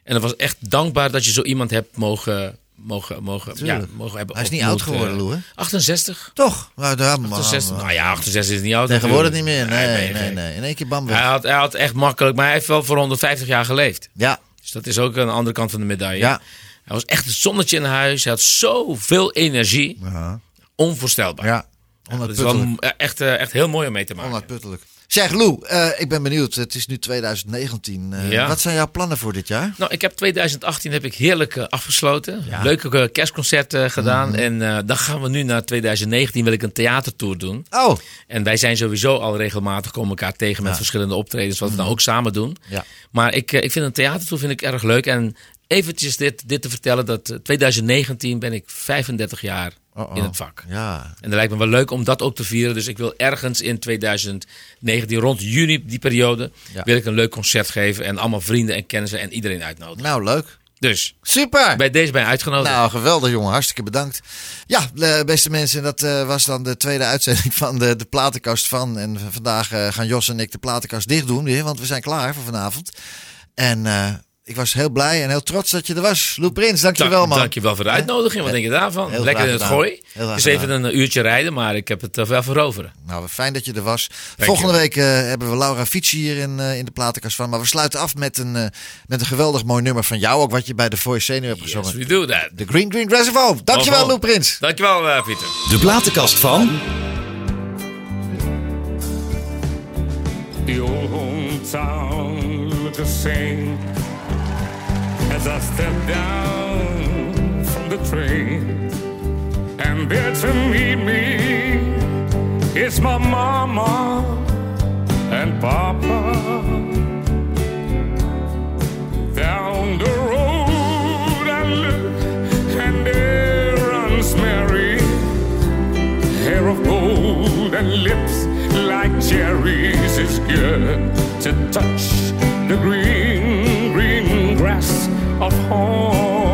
En het was echt dankbaar dat je zo iemand hebt mogen, mogen, mogen, ja, mogen hebben Hij is niet oud geworden, eh, Lou, hè? 68. Toch? Nou, daar, maar, 68. Nou ja, 68 is niet oud. Tegenwoordig niet meer. Nee, nee, nee. In één keer bam. Hij had, hij had echt makkelijk, maar hij heeft wel voor 150 jaar geleefd. Ja, Dus dat is ook een andere kant van de medaille. Ja. Hij was echt het zonnetje in huis. Hij had zoveel energie. ja. Onvoorstelbaar. ja. dat is wel echt, eh, echt heel mooi om mee te maken. Onuitputtelijk. Zeg Lou, eh, ik ben benieuwd. Het is nu 2019. Eh, Ja. Wat zijn jouw plannen voor dit jaar? Nou, ik heb 2018 heb ik heerlijk eh, afgesloten. Leuke kerstconcerten gedaan. Mhm. En dan gaan we nu naar 2019 wil ik een theatertour doen. Oh, En wij zijn sowieso al regelmatig komen elkaar tegen met verschillende optredens, wat we dan ook samen doen. Mhm. Ja. Maar ik, ik vind een theatertour vind ik erg leuk. En eventjes dit, dit te vertellen, dat eh, 2019 ben ik 35 jaar In het vak. ja. En dat lijkt me wel leuk om dat ook te vieren. Dus ik wil ergens in 2019, rond juni, die periode, Ja. wil ik een leuk concert geven. En allemaal vrienden en kennissen en iedereen uitnodigen. Nou, leuk. Dus Super. bij deze ben je uitgenodigd. Nou, geweldig jongen. Hartstikke bedankt. Ja, beste mensen, dat eh, was dan de tweede uitzending [laughs] van de, de platenkast van. En vandaag eh, gaan Jos en ik de platenkast dicht doen weer, want we zijn klaar voor vanavond. En eh, ik was heel blij en heel trots dat je er was. Lou Prins, dankjewel Dank- man. Dankjewel voor de uitnodiging. Wat denk je daarvan? Heel Lekker in het gooi. Het is even een uurtje rijden, maar ik heb het er wel veroveren. Nou, fijn dat je er was. Volgende week eh, hebben we Laura Fietsje hier in, eh, in de platenkast van. Maar we sluiten af met een, eh, met een geweldig mooi nummer van jou. Ook wat je bij de Voice Senior hebt gezongen. Yes, we do that. The Green Green Reservoir. Dankjewel Lou Prins. Dankjewel, eh, Pieter. De platenkast van. The old hometown looked the same as I step down from the train. And there to meet me is my mama and papa. Down the road I look and there runs Mary hair of gold and lips like cherries. It's good to touch the green, of home.